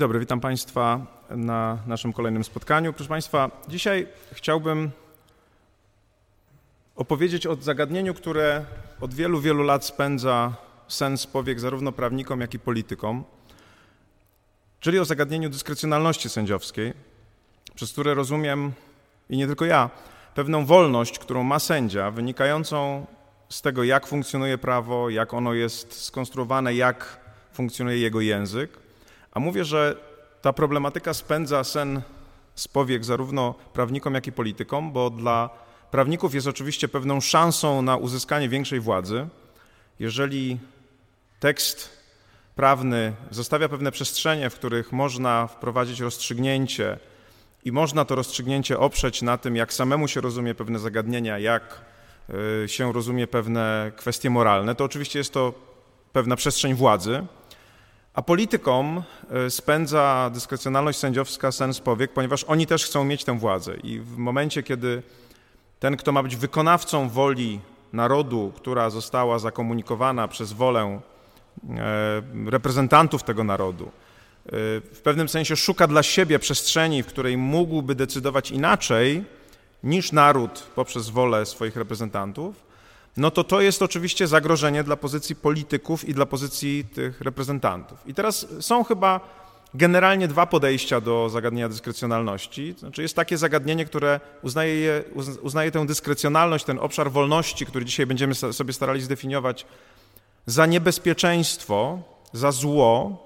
dobry, witam Państwa na naszym kolejnym spotkaniu. Proszę Państwa, dzisiaj chciałbym opowiedzieć o zagadnieniu, które od wielu, wielu lat spędza sens powiek zarówno prawnikom, jak i politykom, czyli o zagadnieniu dyskrecjonalności sędziowskiej, przez które rozumiem, i nie tylko ja, pewną wolność, którą ma sędzia, wynikającą z tego, jak funkcjonuje prawo, jak ono jest skonstruowane, jak funkcjonuje jego język. A mówię, że ta problematyka spędza sen z powiek zarówno prawnikom, jak i politykom, bo dla prawników jest oczywiście pewną szansą na uzyskanie większej władzy. Jeżeli tekst prawny zostawia pewne przestrzenie, w których można wprowadzić rozstrzygnięcie i można to rozstrzygnięcie oprzeć na tym, jak samemu się rozumie pewne zagadnienia, jak y, się rozumie pewne kwestie moralne, to oczywiście jest to pewna przestrzeń władzy. A politykom e, spędza dyskrecjonalność sędziowska sens powiek, ponieważ oni też chcą mieć tę władzę. I w momencie, kiedy ten, kto ma być wykonawcą woli narodu, która została zakomunikowana przez wolę e, reprezentantów tego narodu, e, w pewnym sensie szuka dla siebie przestrzeni, w której mógłby decydować inaczej niż naród poprzez wolę swoich reprezentantów, no to to jest oczywiście zagrożenie dla pozycji polityków i dla pozycji tych reprezentantów. I teraz są chyba generalnie dwa podejścia do zagadnienia dyskrecjonalności. Znaczy jest takie zagadnienie, które uznaje, uznaje tę dyskrecjonalność, ten obszar wolności, który dzisiaj będziemy sobie starali zdefiniować, za niebezpieczeństwo, za zło.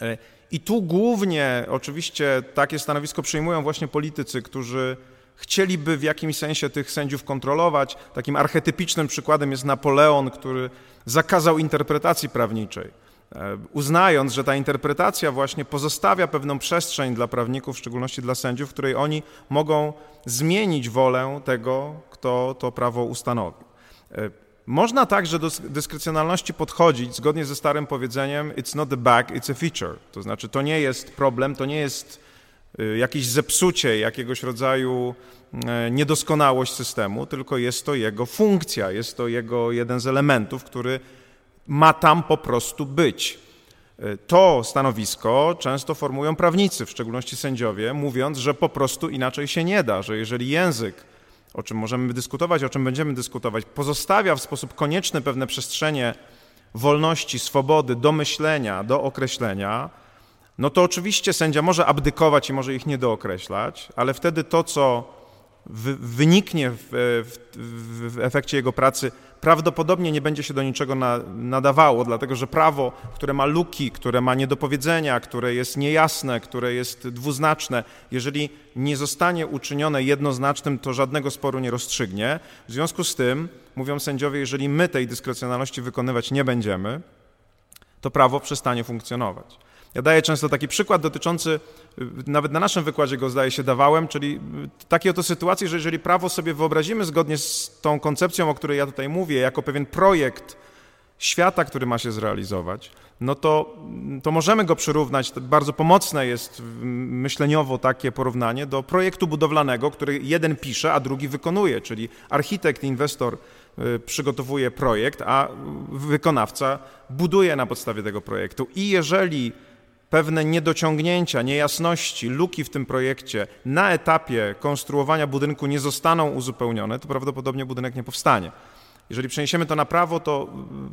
E, I tu głównie oczywiście takie stanowisko przyjmują właśnie politycy, którzy chcieliby w jakimś sensie tych sędziów kontrolować. Takim archetypicznym przykładem jest Napoleon, który zakazał interpretacji prawniczej, e, uznając, że ta interpretacja właśnie pozostawia pewną przestrzeń dla prawników, w szczególności dla sędziów, w której oni mogą zmienić wolę tego, kto to prawo ustanowił. E, można także do dyskrecjonalności podchodzić zgodnie ze starym powiedzeniem it's not the bug, it's a feature. To znaczy to nie jest problem, to nie jest jakieś zepsucie, jakiegoś rodzaju e, niedoskonałość systemu, tylko jest to jego funkcja, jest to jego jeden z elementów, który ma tam po prostu być. E, to stanowisko często formują prawnicy, w szczególności sędziowie, mówiąc, że po prostu inaczej się nie da, że jeżeli język, o czym możemy dyskutować, o czym będziemy dyskutować, pozostawia w sposób konieczny pewne przestrzenie wolności, swobody do myślenia, do określenia, no to oczywiście sędzia może abdykować i może ich nie dookreślać, ale wtedy to, co wyniknie w, w, w, efekcie jego pracy, prawdopodobnie nie będzie się do niczego na, nadawało, dlatego że prawo, które ma luki, które ma niedopowiedzenia, które jest niejasne, które jest dwuznaczne, jeżeli nie zostanie uczynione jednoznacznym, to żadnego sporu nie rozstrzygnie. W związku z tym, mówią sędziowie, jeżeli my tej dyskrecjonalności wykonywać nie będziemy, to prawo przestanie funkcjonować. Ja daję często taki przykład dotyczący, y, nawet na naszym wykładzie go zdaje się dawałem, czyli y, takiej oto sytuacji, że jeżeli prawo sobie wyobrazimy zgodnie z tą koncepcją, o której ja tutaj mówię, jako pewien projekt świata, który ma się zrealizować, no to, to możemy go przyrównać, bardzo pomocne jest myśleniowo takie porównanie do projektu budowlanego, który jeden pisze, a drugi wykonuje, czyli architekt, inwestor y, przygotowuje projekt, a wykonawca buduje na podstawie tego projektu. I jeżeli pewne niedociągnięcia, niejasności, luki w tym projekcie na etapie konstruowania budynku nie zostaną uzupełnione, to prawdopodobnie budynek nie powstanie. Jeżeli przeniesiemy to na prawo, to,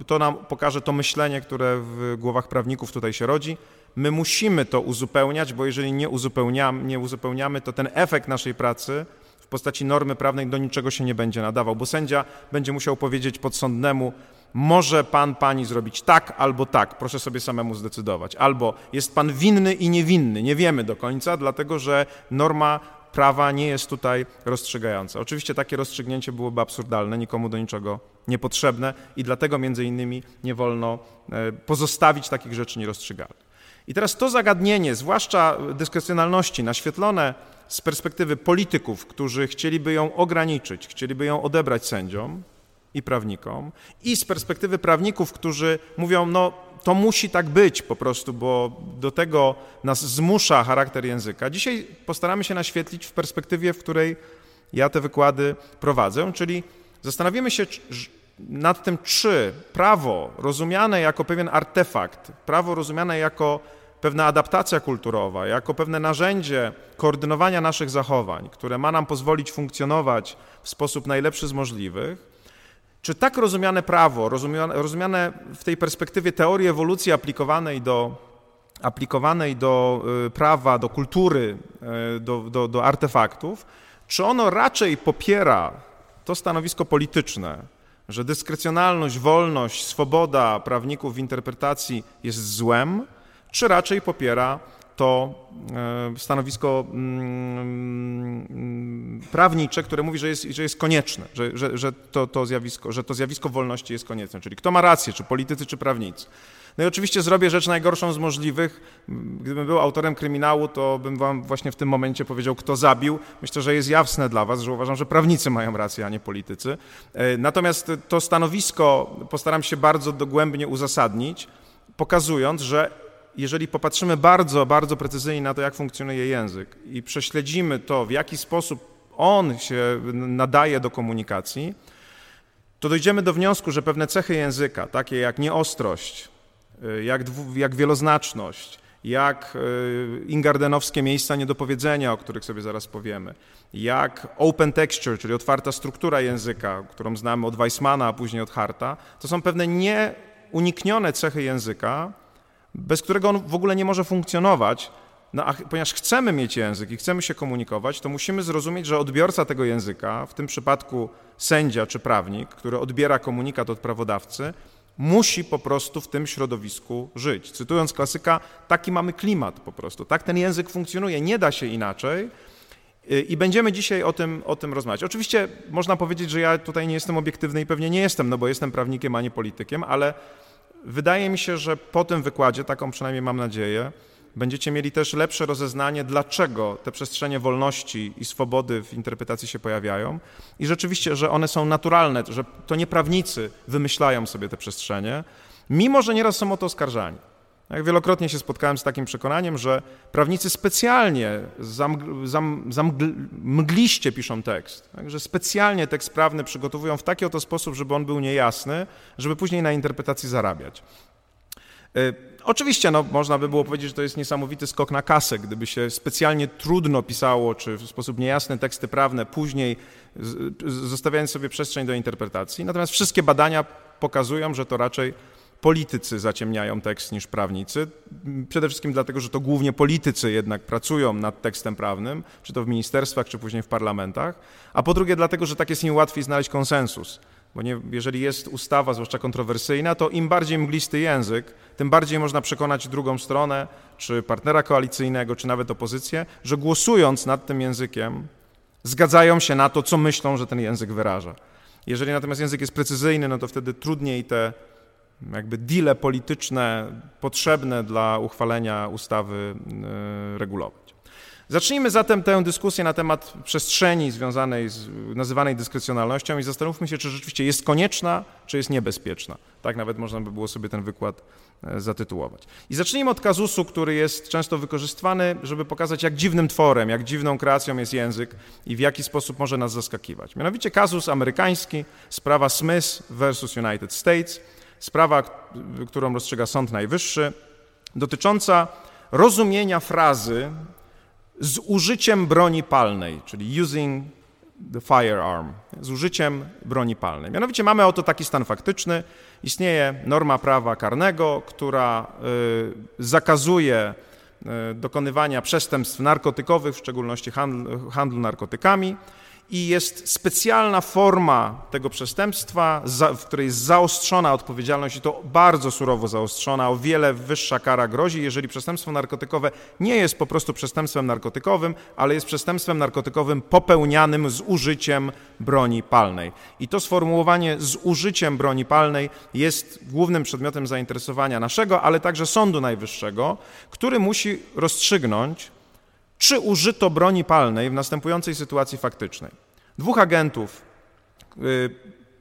to nam pokaże to myślenie, które w głowach prawników tutaj się rodzi. My musimy to uzupełniać, bo jeżeli nie uzupełniamy, nie uzupełniamy to ten efekt naszej pracy w postaci normy prawnej do niczego się nie będzie nadawał, bo sędzia będzie musiał powiedzieć podsądnemu, może pan, pani zrobić tak albo tak, proszę sobie samemu zdecydować. Albo jest pan winny i niewinny, nie wiemy do końca, dlatego że norma prawa nie jest tutaj rozstrzygająca. Oczywiście takie rozstrzygnięcie byłoby absurdalne, nikomu do niczego niepotrzebne i dlatego między innymi nie wolno e, pozostawić takich rzeczy nierozstrzygalnych. I teraz to zagadnienie, zwłaszcza dyskrecjonalności, naświetlone z perspektywy polityków, którzy chcieliby ją ograniczyć, chcieliby ją odebrać sędziom, i prawnikom, i z perspektywy prawników, którzy mówią, no to musi tak być po prostu, bo do tego nas zmusza charakter języka. Dzisiaj postaramy się naświetlić w perspektywie, w której ja te wykłady prowadzę, czyli zastanowimy się nad tym, czy prawo rozumiane jako pewien artefakt, prawo rozumiane jako pewna adaptacja kulturowa, jako pewne narzędzie koordynowania naszych zachowań, które ma nam pozwolić funkcjonować w sposób najlepszy z możliwych, czy tak rozumiane prawo, rozumiane, w tej perspektywie teorii ewolucji aplikowanej do, aplikowanej do y, prawa, do kultury, y, do, do, do artefaktów, czy ono raczej popiera to stanowisko polityczne, że dyskrecjonalność, wolność, swoboda prawników w interpretacji jest złem, czy raczej popiera to e, stanowisko mm, prawnicze, które mówi, że jest, że jest konieczne, że, że, że, to, to zjawisko, że to zjawisko wolności jest konieczne. Czyli kto ma rację, czy politycy, czy prawnicy. No i oczywiście zrobię rzecz najgorszą z możliwych. Gdybym był autorem kryminału, to bym wam właśnie w tym momencie powiedział, kto zabił. Myślę, że jest jasne dla was, że uważam, że prawnicy mają rację, a nie politycy. E, natomiast to stanowisko postaram się bardzo dogłębnie uzasadnić, pokazując, że jeżeli popatrzymy bardzo, bardzo precyzyjnie na to, jak funkcjonuje język i prześledzimy to, w jaki sposób on się nadaje do komunikacji, to dojdziemy do wniosku, że pewne cechy języka, takie jak nieostrość, y, jak, jak wieloznaczność, jak y, ingardenowskie miejsca niedopowiedzenia, o których sobie zaraz powiemy, jak open texture, czyli otwarta struktura języka, którą znamy od Weissmana, a później od Harta, to są pewne nieuniknione cechy języka, bez którego on w ogóle nie może funkcjonować. No, a ponieważ chcemy mieć język i chcemy się komunikować, to musimy zrozumieć, że odbiorca tego języka, w tym przypadku sędzia czy prawnik, który odbiera komunikat od prawodawcy, musi po prostu w tym środowisku żyć. Cytując klasyka, taki mamy klimat po prostu. Tak ten język funkcjonuje, nie da się inaczej. I będziemy dzisiaj o tym, o tym rozmawiać. Oczywiście można powiedzieć, że ja tutaj nie jestem obiektywny i pewnie nie jestem, no bo jestem prawnikiem, a nie politykiem, ale Wydaje mi się, że po tym wykładzie, taką przynajmniej mam nadzieję, będziecie mieli też lepsze rozeznanie, dlaczego te przestrzenie wolności i swobody w interpretacji się pojawiają i rzeczywiście, że one są naturalne, że to nie prawnicy wymyślają sobie te przestrzenie, mimo że nieraz są o to oskarżani. Jak wielokrotnie się spotkałem z takim przekonaniem, że prawnicy specjalnie zamgliście piszą tekst, tak? że specjalnie tekst prawny przygotowują w taki oto sposób, żeby on był niejasny, żeby później na interpretacji zarabiać. E, oczywiście no, można by było powiedzieć, że to jest niesamowity skok na kasę, gdyby się specjalnie trudno pisało, czy w sposób niejasny teksty prawne, później zostawiając sobie przestrzeń do interpretacji. Natomiast wszystkie badania pokazują, że to raczej politycy zaciemniają tekst niż prawnicy. Przede wszystkim dlatego, że to głównie politycy jednak pracują nad tekstem prawnym, czy to w ministerstwach, czy później w parlamentach. A po drugie, dlatego, że tak jest im łatwiej znaleźć konsensus. Bo nie, jeżeli jest ustawa, zwłaszcza kontrowersyjna, to im bardziej mglisty język, tym bardziej można przekonać drugą stronę, czy partnera koalicyjnego, czy nawet opozycję, że głosując nad tym językiem, zgadzają się na to, co myślą, że ten język wyraża. Jeżeli natomiast język jest precyzyjny, no to wtedy trudniej te jakby deale polityczne potrzebne dla uchwalenia ustawy e, regulować. Zacznijmy zatem tę dyskusję na temat przestrzeni związanej z nazywanej dyskrecjonalnością i zastanówmy się, czy rzeczywiście jest konieczna, czy jest niebezpieczna. Tak nawet można by było sobie ten wykład e, zatytułować. I zacznijmy od kazusu, który jest często wykorzystywany, żeby pokazać, jak dziwnym tworem, jak dziwną kreacją jest język i w jaki sposób może nas zaskakiwać. Mianowicie kazus amerykański, sprawa Smith versus United States – sprawa, którą rozstrzyga Sąd Najwyższy, dotycząca rozumienia frazy z użyciem broni palnej, czyli using the firearm, z użyciem broni palnej. Mianowicie mamy oto taki stan faktyczny. Istnieje norma prawa karnego, która y, zakazuje y, dokonywania przestępstw narkotykowych, w szczególności handlu, handlu narkotykami i jest specjalna forma tego przestępstwa, w której jest zaostrzona odpowiedzialność i to bardzo surowo zaostrzona, o wiele wyższa kara grozi, jeżeli przestępstwo narkotykowe nie jest po prostu przestępstwem narkotykowym, ale jest przestępstwem narkotykowym popełnianym z użyciem broni palnej. I to sformułowanie z użyciem broni palnej jest głównym przedmiotem zainteresowania naszego, ale także Sądu Najwyższego, który musi rozstrzygnąć, czy użyto broni palnej w następującej sytuacji faktycznej. Dwóch agentów y,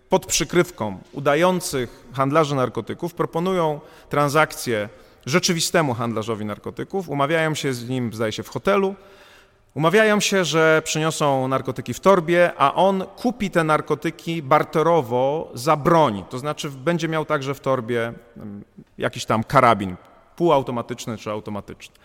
pod przykrywką udających handlarzy narkotyków proponują transakcję rzeczywistemu handlarzowi narkotyków, umawiają się z nim, zdaje się, w hotelu, umawiają się, że przyniosą narkotyki w torbie, a on kupi te narkotyki barterowo za broń, to znaczy będzie miał także w torbie mm, jakiś tam karabin półautomatyczny czy automatyczny.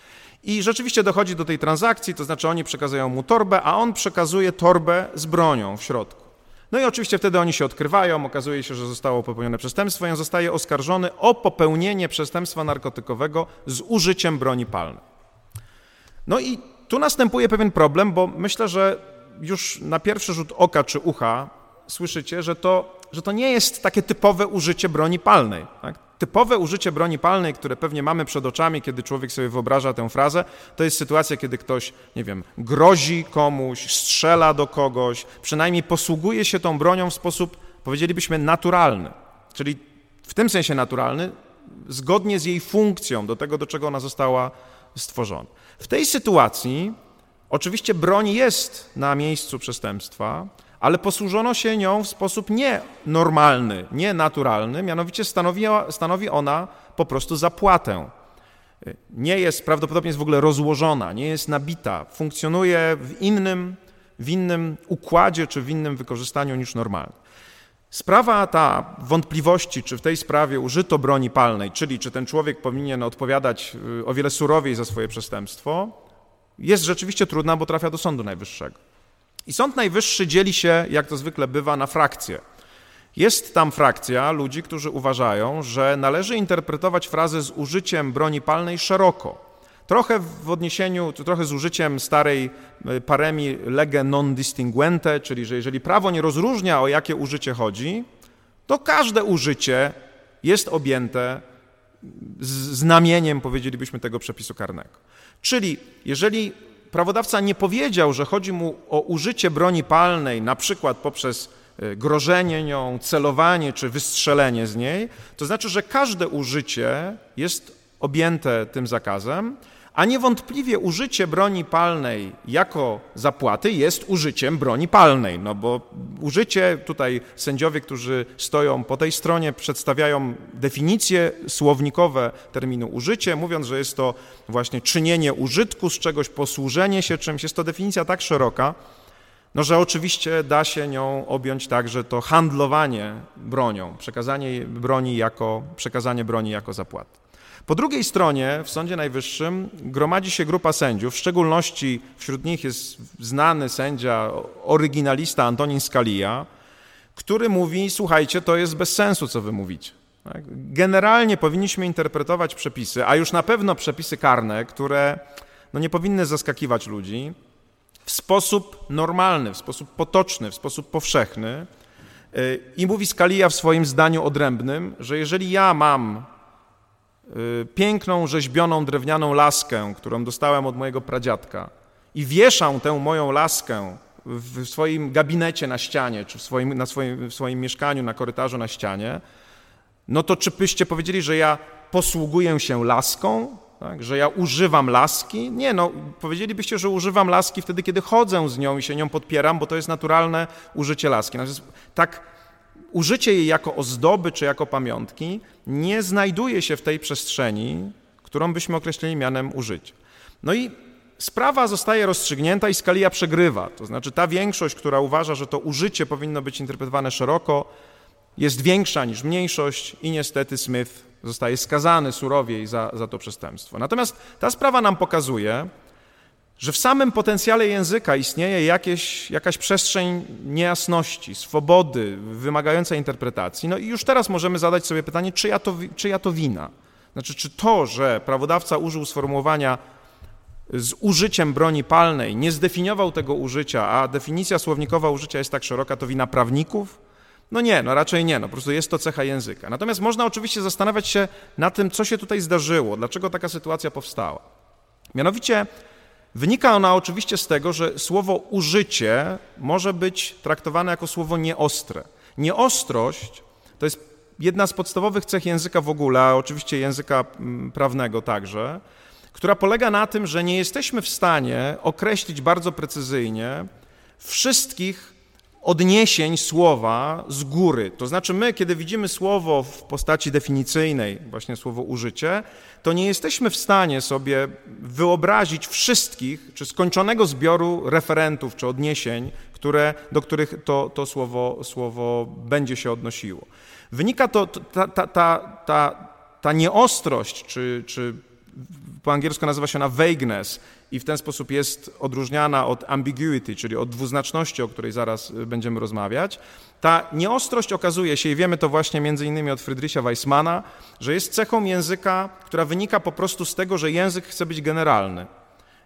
I rzeczywiście dochodzi do tej transakcji, to znaczy oni przekazują mu torbę, a on przekazuje torbę z bronią w środku. No i oczywiście wtedy oni się odkrywają, okazuje się, że zostało popełnione przestępstwo i on zostaje oskarżony o popełnienie przestępstwa narkotykowego z użyciem broni palnej. No i tu następuje pewien problem, bo myślę, że już na pierwszy rzut oka czy ucha słyszycie, że to, że to nie jest takie typowe użycie broni palnej. Tak? Typowe użycie broni palnej, które pewnie mamy przed oczami, kiedy człowiek sobie wyobraża tę frazę, to jest sytuacja, kiedy ktoś, nie wiem, grozi komuś, strzela do kogoś, przynajmniej posługuje się tą bronią w sposób, powiedzielibyśmy, naturalny. Czyli w tym sensie naturalny, zgodnie z jej funkcją, do tego, do czego ona została stworzona. W tej sytuacji oczywiście broń jest na miejscu przestępstwa, ale posłużono się nią w sposób nienormalny, nienaturalny, mianowicie stanowi, ona po prostu zapłatę. Nie jest, prawdopodobnie jest w ogóle rozłożona, nie jest nabita, funkcjonuje w innym, w innym układzie czy w innym wykorzystaniu niż normalnie. Sprawa ta wątpliwości, czy w tej sprawie użyto broni palnej, czyli czy ten człowiek powinien odpowiadać y, o wiele surowiej za swoje przestępstwo, jest rzeczywiście trudna, bo trafia do Sądu Najwyższego. I Sąd Najwyższy dzieli się, jak to zwykle bywa, na frakcje. Jest tam frakcja ludzi, którzy uważają, że należy interpretować frazę z użyciem broni palnej szeroko. Trochę w odniesieniu, trochę z użyciem starej y, paremi lege non distinguente, czyli że jeżeli prawo nie rozróżnia, o jakie użycie chodzi, to każde użycie jest objęte znamieniem, powiedzielibyśmy, tego przepisu karnego. Czyli jeżeli prawodawca nie powiedział, że chodzi mu o użycie broni palnej, na przykład poprzez e, grożenie nią, celowanie czy wystrzelenie z niej, to znaczy, że każde użycie jest objęte tym zakazem, a niewątpliwie użycie broni palnej jako zapłaty jest użyciem broni palnej, no bo użycie, tutaj sędziowie, którzy stoją po tej stronie, przedstawiają definicje słownikowe terminu użycie, mówiąc, że jest to właśnie czynienie użytku z czegoś, posłużenie się czymś. Jest to definicja tak szeroka, no, że oczywiście da się nią objąć także to handlowanie bronią, przekazanie broni jako, przekazanie broni jako zapłaty. Po drugiej stronie w Sądzie Najwyższym gromadzi się grupa sędziów, w szczególności wśród nich jest znany sędzia, oryginalista Antonin Scalia, który mówi: Słuchajcie, to jest bez sensu, co wy mówicie. Tak? Generalnie powinniśmy interpretować przepisy, a już na pewno przepisy karne, które no nie powinny zaskakiwać ludzi, w sposób normalny, w sposób potoczny, w sposób powszechny. Y, I mówi Scalia w swoim zdaniu odrębnym, że jeżeli ja mam piękną, rzeźbioną, drewnianą laskę, którą dostałem od mojego pradziadka i wieszam tę moją laskę w swoim gabinecie na ścianie, czy w swoim, na swoim, w swoim mieszkaniu, na korytarzu na ścianie, no to czy byście powiedzieli, że ja posługuję się laską, tak, że ja używam laski? Nie, no powiedzielibyście, że używam laski wtedy, kiedy chodzę z nią i się nią podpieram, bo to jest naturalne użycie laski. Natomiast tak użycie jej jako ozdoby czy jako pamiątki nie znajduje się w tej przestrzeni, którą byśmy określili mianem użycia. No i sprawa zostaje rozstrzygnięta i Scalia przegrywa. To znaczy ta większość, która uważa, że to użycie powinno być interpretowane szeroko, jest większa niż mniejszość i niestety Smith zostaje skazany surowiej za, za to przestępstwo. Natomiast ta sprawa nam pokazuje, że w samym potencjale języka istnieje jakieś, jakaś przestrzeń niejasności, swobody, wymagająca interpretacji. No i już teraz możemy zadać sobie pytanie, czyja to, czyja to wina? Znaczy, czy to, że prawodawca użył sformułowania z użyciem broni palnej, nie zdefiniował tego użycia, a definicja słownikowa użycia jest tak szeroka, to wina prawników? No nie, no raczej nie, no po prostu jest to cecha języka. Natomiast można oczywiście zastanawiać się nad tym, co się tutaj zdarzyło, dlaczego taka sytuacja powstała. Mianowicie Wynika ona oczywiście z tego, że słowo użycie może być traktowane jako słowo nieostre. Nieostrość to jest jedna z podstawowych cech języka w ogóle, a oczywiście języka mm, prawnego także, która polega na tym, że nie jesteśmy w stanie określić bardzo precyzyjnie wszystkich odniesień słowa z góry. To znaczy, my, kiedy widzimy słowo w postaci definicyjnej, właśnie słowo użycie, to nie jesteśmy w stanie sobie wyobrazić wszystkich, czy skończonego zbioru referentów, czy odniesień, które, do których to, to słowo, słowo będzie się odnosiło. Wynika to, ta, ta, ta, ta ta nieostrość, czy, czy po angielsku nazywa się ona vagueness i w ten sposób jest odróżniana od ambiguity, czyli od dwuznaczności, o której zaraz y, będziemy rozmawiać. Ta nieostrość okazuje się, i wiemy to właśnie między innymi od Friedricha Weissmana, że jest cechą języka, która wynika po prostu z tego, że język chce być generalny.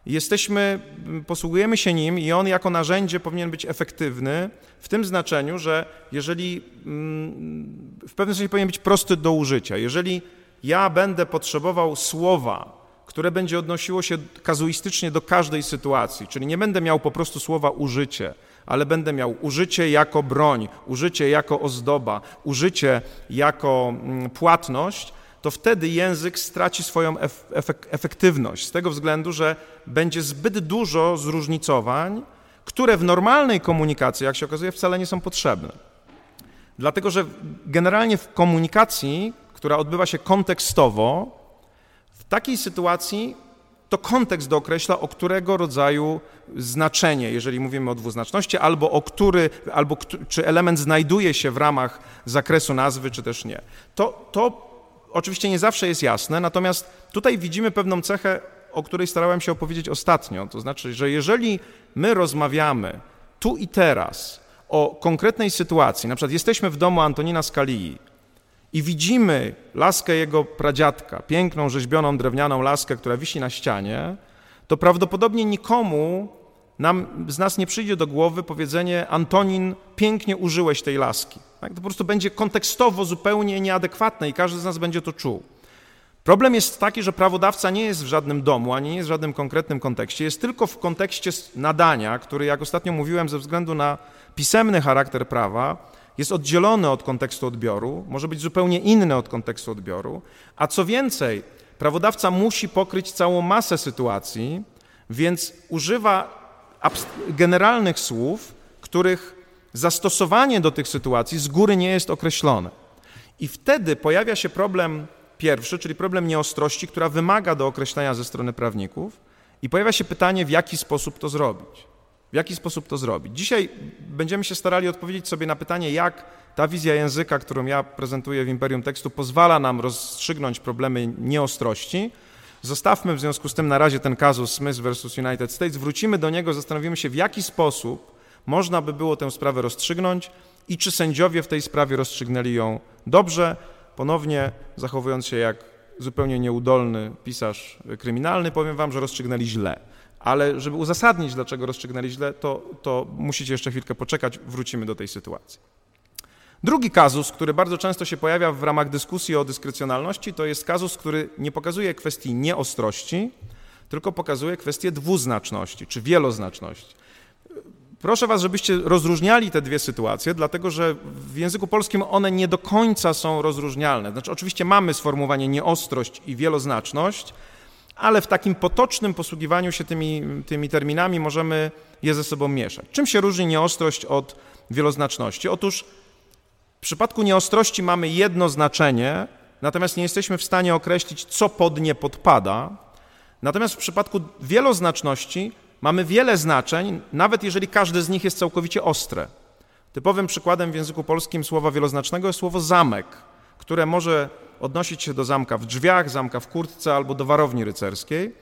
Jesteśmy, posługujemy się nim i on jako narzędzie powinien być efektywny w tym znaczeniu, że jeżeli w pewnym sensie powinien być prosty do użycia. Jeżeli ja będę potrzebował słowa, które będzie odnosiło się kazuistycznie do każdej sytuacji, czyli nie będę miał po prostu słowa użycie, ale będę miał użycie jako broń, użycie jako ozdoba, użycie jako płatność, to wtedy język straci swoją efektywność z tego względu, że będzie zbyt dużo zróżnicowań, które w normalnej komunikacji, jak się okazuje, wcale nie są potrzebne. Dlatego, że generalnie w komunikacji, która odbywa się kontekstowo, takiej sytuacji to kontekst dookreśla, o którego rodzaju znaczenie, jeżeli mówimy o dwuznaczności, albo o który, albo czy element znajduje się w ramach zakresu nazwy, czy też nie. To, to oczywiście nie zawsze jest jasne, natomiast tutaj widzimy pewną cechę, o której starałem się opowiedzieć ostatnio. To znaczy, że jeżeli my rozmawiamy tu i teraz o konkretnej sytuacji, na przykład jesteśmy w domu Antonina Scalii i widzimy laskę jego pradziadka, piękną, rzeźbioną, drewnianą laskę, która wisi na ścianie, to prawdopodobnie nikomu nam, z nas nie przyjdzie do głowy powiedzenie Antonin, pięknie użyłeś tej laski. Tak? To po prostu będzie kontekstowo zupełnie nieadekwatne i każdy z nas będzie to czuł. Problem jest taki, że prawodawca nie jest w żadnym domu, ani nie jest w żadnym konkretnym kontekście, jest tylko w kontekście nadania, który, jak ostatnio mówiłem, ze względu na pisemny charakter prawa, jest oddzielony od kontekstu odbioru, może być zupełnie inny od kontekstu odbioru, a co więcej, prawodawca musi pokryć całą masę sytuacji, więc używa generalnych słów, których zastosowanie do tych sytuacji z góry nie jest określone. I wtedy pojawia się problem pierwszy, czyli problem nieostrości, która wymaga do określenia ze strony prawników, i pojawia się pytanie, w jaki sposób to zrobić. W jaki sposób to zrobić? Dzisiaj będziemy się starali odpowiedzieć sobie na pytanie, jak ta wizja języka, którą ja prezentuję w Imperium Tekstu, pozwala nam rozstrzygnąć problemy nieostrości, Zostawmy w związku z tym na razie ten kazus Smith versus United States, wrócimy do niego, zastanowimy się, w jaki sposób można by było tę sprawę rozstrzygnąć i czy sędziowie w tej sprawie rozstrzygnęli ją dobrze, ponownie zachowując się jak zupełnie nieudolny pisarz kryminalny, powiem wam, że rozstrzygnęli źle. Ale żeby uzasadnić, dlaczego rozstrzygnęli źle, to, to musicie jeszcze chwilkę poczekać, wrócimy do tej sytuacji. Drugi kazus, który bardzo często się pojawia w ramach dyskusji o dyskrecjonalności, to jest kazus, który nie pokazuje kwestii nieostrości, tylko pokazuje kwestię dwuznaczności czy wieloznaczności. Proszę Was, żebyście rozróżniali te dwie sytuacje, dlatego że w języku polskim one nie do końca są rozróżnialne. Znaczy, oczywiście mamy sformułowanie nieostrość i wieloznaczność, ale w takim potocznym posługiwaniu się tymi, tymi terminami możemy je ze sobą mieszać. Czym się różni nieostrość od wieloznaczności? Otóż w przypadku nieostrości mamy jedno znaczenie, natomiast nie jesteśmy w stanie określić, co pod nie podpada. Natomiast w przypadku wieloznaczności mamy wiele znaczeń, nawet jeżeli każde z nich jest całkowicie ostre. Typowym przykładem w języku polskim słowa wieloznacznego jest słowo zamek, które może odnosić się do zamka w drzwiach, zamka w kurtce albo do warowni rycerskiej.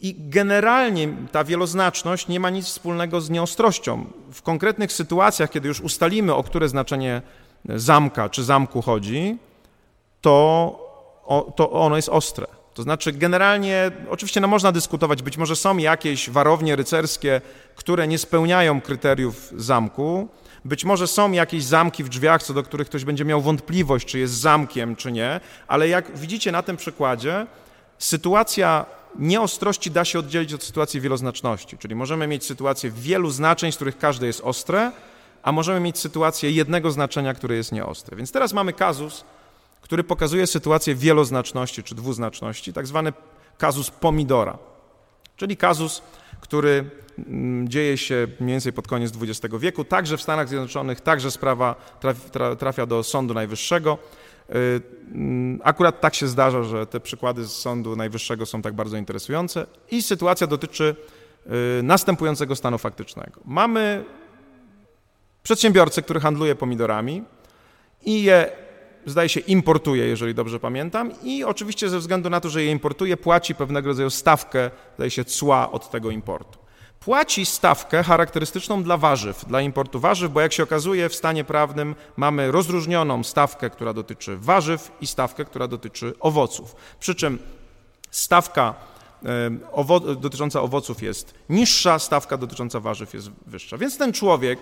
I generalnie ta wieloznaczność nie ma nic wspólnego z nieostrością. W konkretnych sytuacjach, kiedy już ustalimy, o które znaczenie zamka czy zamku chodzi, to, to ono jest ostre. To znaczy, generalnie, oczywiście no, można dyskutować, być może są jakieś warownie rycerskie, które nie spełniają kryteriów zamku, być może są jakieś zamki w drzwiach, co do których ktoś będzie miał wątpliwość, czy jest zamkiem, czy nie, ale jak widzicie na tym przykładzie, sytuacja nieostrości da się oddzielić od sytuacji wieloznaczności, czyli możemy mieć sytuację wielu znaczeń, z których każde jest ostre, a możemy mieć sytuację jednego znaczenia, które jest nieostre. Więc teraz mamy kazus, który pokazuje sytuację wieloznaczności czy dwuznaczności, tak zwany kazus pomidora, czyli kazus, który dzieje się mniej więcej pod koniec XX wieku, także w Stanach Zjednoczonych, także sprawa trafia do Sądu Najwyższego. Y, mm, akurat tak się zdarza, że te przykłady z Sądu Najwyższego są tak bardzo interesujące i sytuacja dotyczy y, następującego stanu faktycznego. Mamy przedsiębiorcę, który handluje pomidorami i je zdaje się, importuje, jeżeli dobrze pamiętam, i oczywiście ze względu na to, że je importuje, płaci pewnego rodzaju stawkę, zdaje się, cła od tego importu. Płaci stawkę charakterystyczną dla warzyw, dla importu warzyw, bo jak się okazuje, w stanie prawnym mamy rozróżnioną stawkę, która dotyczy warzyw i stawkę, która dotyczy owoców. Przy czym stawka owo dotycząca owoców jest niższa, stawka dotycząca warzyw jest wyższa. Więc ten człowiek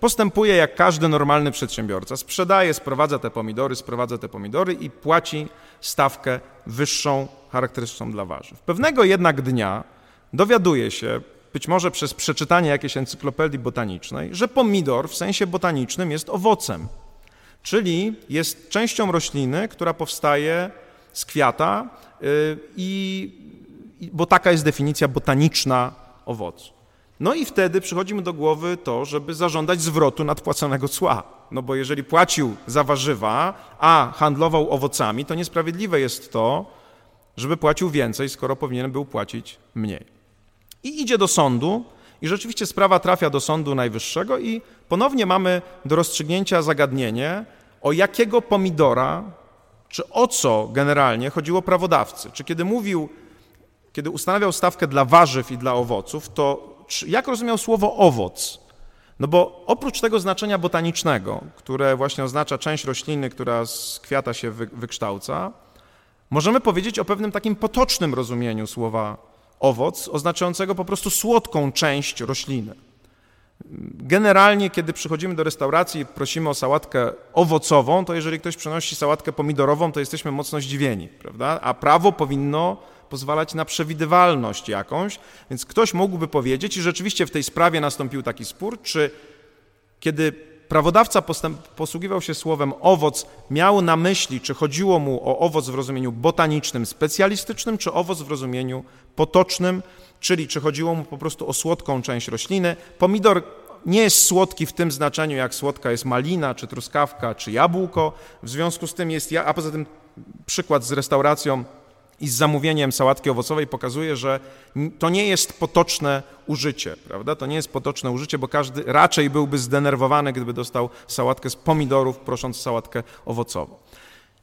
postępuje jak każdy normalny przedsiębiorca. Sprzedaje, sprowadza te pomidory, sprowadza te pomidory i płaci stawkę wyższą, charakterystyczną dla warzyw. Pewnego jednak dnia dowiaduje się, być może przez przeczytanie jakiejś encyklopedii botanicznej, że pomidor w sensie botanicznym jest owocem, czyli jest częścią rośliny, która powstaje z kwiata, y, i, bo taka jest definicja botaniczna owocu. No i wtedy przychodzi mu do głowy to, żeby zażądać zwrotu nadpłaconego cła. No bo jeżeli płacił za warzywa, a handlował owocami, to niesprawiedliwe jest to, żeby płacił więcej, skoro powinien był płacić mniej. I idzie do sądu, i rzeczywiście sprawa trafia do Sądu Najwyższego, i ponownie mamy do rozstrzygnięcia zagadnienie, o jakiego pomidora, czy o co generalnie chodziło prawodawcy. Czy kiedy mówił, kiedy ustanawiał stawkę dla warzyw i dla owoców, to jak rozumiał słowo owoc? No bo oprócz tego znaczenia botanicznego, które właśnie oznacza część rośliny, która z kwiata się wykształca, możemy powiedzieć o pewnym takim potocznym rozumieniu słowa owoc, oznaczającego po prostu słodką część rośliny. Generalnie, kiedy przychodzimy do restauracji i prosimy o sałatkę owocową, to jeżeli ktoś przynosi sałatkę pomidorową, to jesteśmy mocno zdziwieni, prawda? A prawo powinno pozwalać na przewidywalność jakąś, więc ktoś mógłby powiedzieć, i rzeczywiście w tej sprawie nastąpił taki spór, czy kiedy prawodawca posługiwał się słowem owoc, miał na myśli, czy chodziło mu o owoc w rozumieniu botanicznym, specjalistycznym, czy owoc w rozumieniu potocznym, czyli czy chodziło mu po prostu o słodką część rośliny. Pomidor nie jest słodki w tym znaczeniu, jak słodka jest malina, czy truskawka, czy jabłko. W związku z tym jest, a poza tym przykład z restauracją i z zamówieniem sałatki owocowej pokazuje, że to nie jest potoczne użycie, prawda? To nie jest potoczne użycie, bo każdy raczej byłby zdenerwowany, gdyby dostał sałatkę z pomidorów, prosząc sałatkę owocową.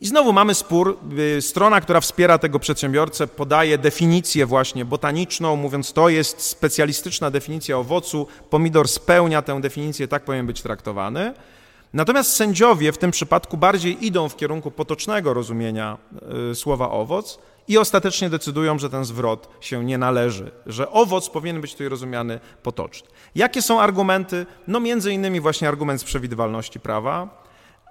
I znowu mamy spór. Y, strona, która wspiera tego przedsiębiorcę, podaje definicję właśnie botaniczną, mówiąc, to jest specjalistyczna definicja owocu, pomidor spełnia tę definicję, tak powinien być traktowany. Natomiast sędziowie w tym przypadku bardziej idą w kierunku potocznego rozumienia y, słowa owoc i ostatecznie decydują, że ten zwrot się nie należy, że owoc powinien być tutaj rozumiany potocznie. Jakie są argumenty? No między innymi właśnie argument z przewidywalności prawa,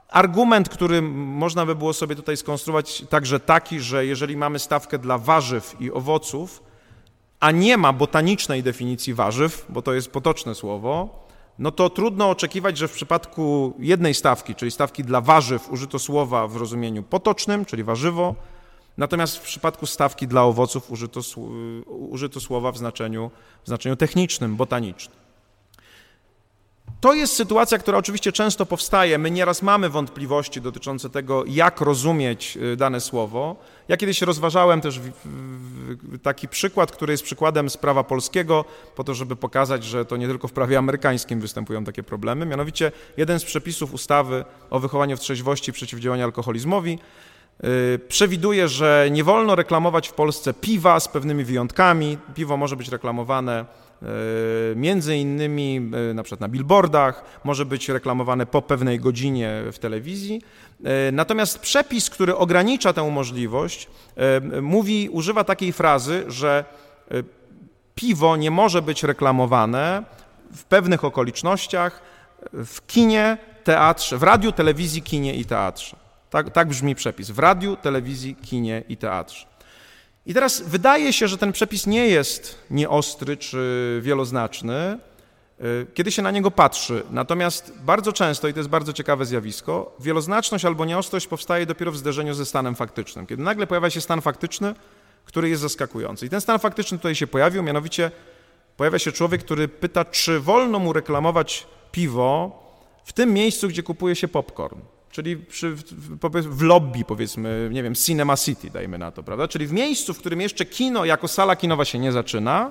Argument, który można by było sobie tutaj skonstruować, także taki, że jeżeli mamy stawkę dla warzyw i owoców, a nie ma botanicznej definicji warzyw, bo to jest potoczne słowo, no to trudno oczekiwać, że w przypadku jednej stawki, czyli stawki dla warzyw, użyto słowa w rozumieniu potocznym, czyli warzywo, natomiast w przypadku stawki dla owoców użyto, użyto słowa w znaczeniu, w znaczeniu technicznym, botanicznym. To jest sytuacja, która oczywiście często powstaje. My nieraz mamy wątpliwości dotyczące tego, jak rozumieć y, dane słowo. Ja kiedyś rozważałem też taki przykład, który jest przykładem z prawa polskiego, po to, żeby pokazać, że to nie tylko w prawie amerykańskim występują takie problemy. Mianowicie jeden z przepisów ustawy o wychowaniu w trzeźwości i przeciwdziałaniu alkoholizmowi y, przewiduje, że nie wolno reklamować w Polsce piwa z pewnymi wyjątkami. Piwo może być reklamowane E, między innymi e, na przykład na billboardach, może być reklamowane po pewnej godzinie w telewizji. Natomiast przepis, który ogranicza tę możliwość, mówi, używa takiej frazy, że piwo nie może być reklamowane w pewnych okolicznościach w kinie, teatrze, w radiu, telewizji, kinie i teatrze. Tak, tak brzmi przepis. W radiu, telewizji, kinie i teatrze. I teraz wydaje się, że ten przepis nie jest nieostry czy wieloznaczny, y, kiedy się na niego patrzy. Natomiast bardzo często, i to jest bardzo ciekawe zjawisko, wieloznaczność albo nieostrość powstaje dopiero w zderzeniu ze stanem faktycznym. Kiedy nagle pojawia się stan faktyczny, który jest zaskakujący. I ten stan faktyczny tutaj się pojawił, mianowicie pojawia się człowiek, który pyta, czy wolno mu reklamować piwo w tym miejscu, gdzie kupuje się popcorn czyli przy, w, lobby, powiedzmy, nie wiem, Cinema City, dajmy na to, prawda? Czyli w miejscu, w którym jeszcze kino jako sala kinowa się nie zaczyna,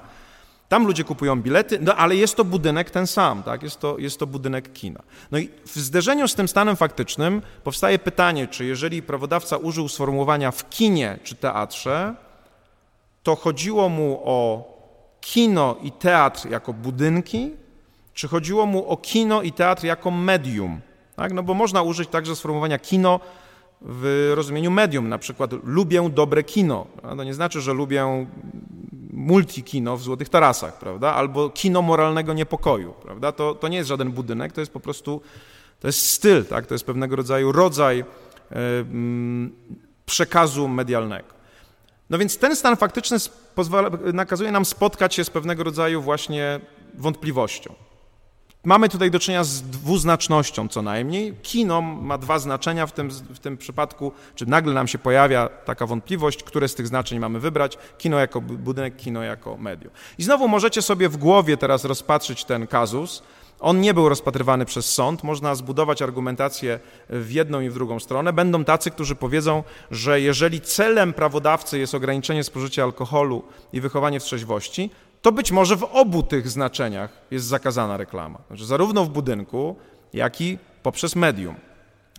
Tam ludzie kupują bilety, no ale jest to budynek ten sam, tak? jest, to, jest to budynek kina. No i w zderzeniu z tym stanem faktycznym powstaje pytanie, czy jeżeli prawodawca użył sformułowania w kinie czy teatrze, to chodziło mu o kino i teatr jako budynki, czy chodziło mu o kino i teatr jako medium. Tak? No bo można użyć także sformułowania kino w rozumieniu medium, na przykład lubię dobre kino. To nie znaczy, że lubię multikino w Złotych Tarasach, prawda? Albo kino moralnego niepokoju, prawda? To, to nie jest żaden budynek, to jest po prostu, to jest styl, tak? To jest pewnego rodzaju rodzaj przekazu medialnego. No więc ten stan faktyczny pozwala, nakazuje nam spotkać się z pewnego rodzaju właśnie wątpliwością. Mamy tutaj do czynienia z dwuznacznością co najmniej. Kino ma dwa znaczenia w tym, w tym przypadku, czy nagle nam się pojawia taka wątpliwość, które z tych znaczeń mamy wybrać. Kino jako budynek, kino jako medium. I znowu możecie sobie w głowie teraz rozpatrzyć ten kazus. On nie był rozpatrywany przez sąd. Można zbudować argumentację w jedną i w drugą stronę. Będą tacy, którzy powiedzą, że jeżeli celem prawodawcy jest ograniczenie spożycia alkoholu i wychowanie w trzeźwości, to być może w obu tych znaczeniach jest zakazana reklama. Znaczy zarówno w budynku, jak i poprzez medium.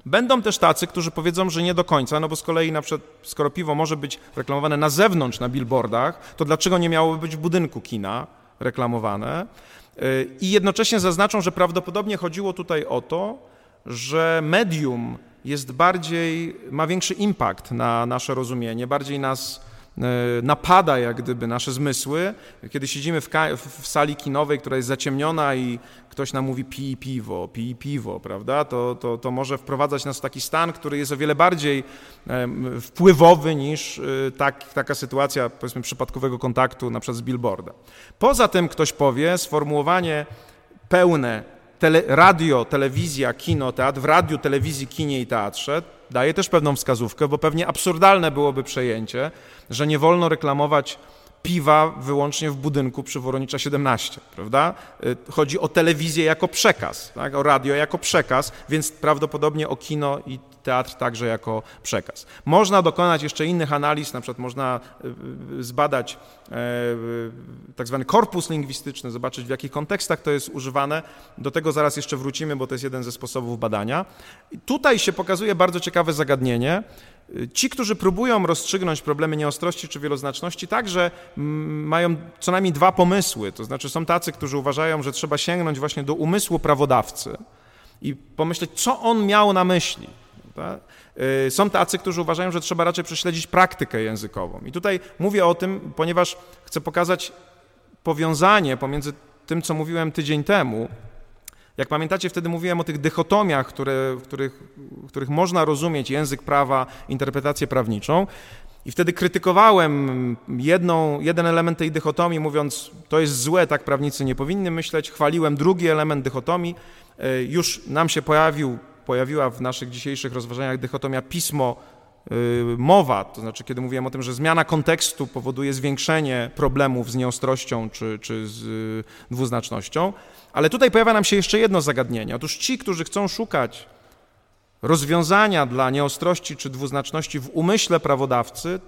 Będą też tacy, którzy powiedzą, że nie do końca, no bo z kolei na przykład, skoro piwo może być reklamowane na zewnątrz, na billboardach, to dlaczego nie miałoby być w budynku kina reklamowane? Y, I jednocześnie zaznaczą, że prawdopodobnie chodziło tutaj o to, że medium jest bardziej, ma większy impact na nasze rozumienie, bardziej nas napada jak gdyby nasze zmysły, kiedy siedzimy w, w, sali kinowej, która jest zaciemniona i ktoś nam mówi pij piwo, pij piwo, prawda, to, to, to może wprowadzać nas w taki stan, który jest o wiele bardziej wpływowy niż e, tak, taka sytuacja, powiedzmy, przypadkowego kontaktu na przykład z billboardem. Poza tym ktoś powie, sformułowanie pełne tele, radio, telewizja, kino, teatr, w radiu, telewizji, kinie i teatrze daje też pewną wskazówkę, bo pewnie absurdalne byłoby przejęcie, że nie wolno reklamować piwa wyłącznie w budynku przy Woronicza 17, prawda? Y, chodzi o telewizję jako przekaz, tak? o radio jako przekaz, więc prawdopodobnie o kino i teatr także jako przekaz. Można dokonać jeszcze innych analiz, na przykład można y, zbadać e, tak zwany korpus lingwistyczny, zobaczyć w jakich kontekstach to jest używane. Do tego zaraz jeszcze wrócimy, bo to jest jeden ze sposobów badania. Tutaj się pokazuje bardzo ciekawe zagadnienie, Ci, którzy próbują rozstrzygnąć problemy nieostrości czy wieloznaczności, także mają co najmniej dwa pomysły. To znaczy, są tacy, którzy uważają, że trzeba sięgnąć właśnie do umysłu prawodawcy i pomyśleć, co on miał na myśli. Y, są tacy, którzy uważają, że trzeba raczej prześledzić praktykę językową. I tutaj mówię o tym, ponieważ chcę pokazać powiązanie pomiędzy tym, co mówiłem tydzień temu, jak pamiętacie, wtedy mówiłem o tych dychotomiach, które, w, których, w których można rozumieć język prawa, interpretację prawniczą. I wtedy krytykowałem jedną, jeden element tej dychotomii, mówiąc, to jest złe, tak prawnicy nie powinny myśleć. Chwaliłem drugi element dychotomii. E, już nam się pojawił, pojawiła w naszych dzisiejszych rozważaniach dychotomia pismo Y, mowa, to znaczy kiedy mówiłem o tym, że zmiana kontekstu powoduje zwiększenie problemów z nieostrością czy, czy z y, dwuznacznością, ale tutaj pojawia nam się jeszcze jedno zagadnienie. Otóż ci, którzy chcą szukać rozwiązania dla nieostrości czy dwuznaczności w umyśle prawodawcy,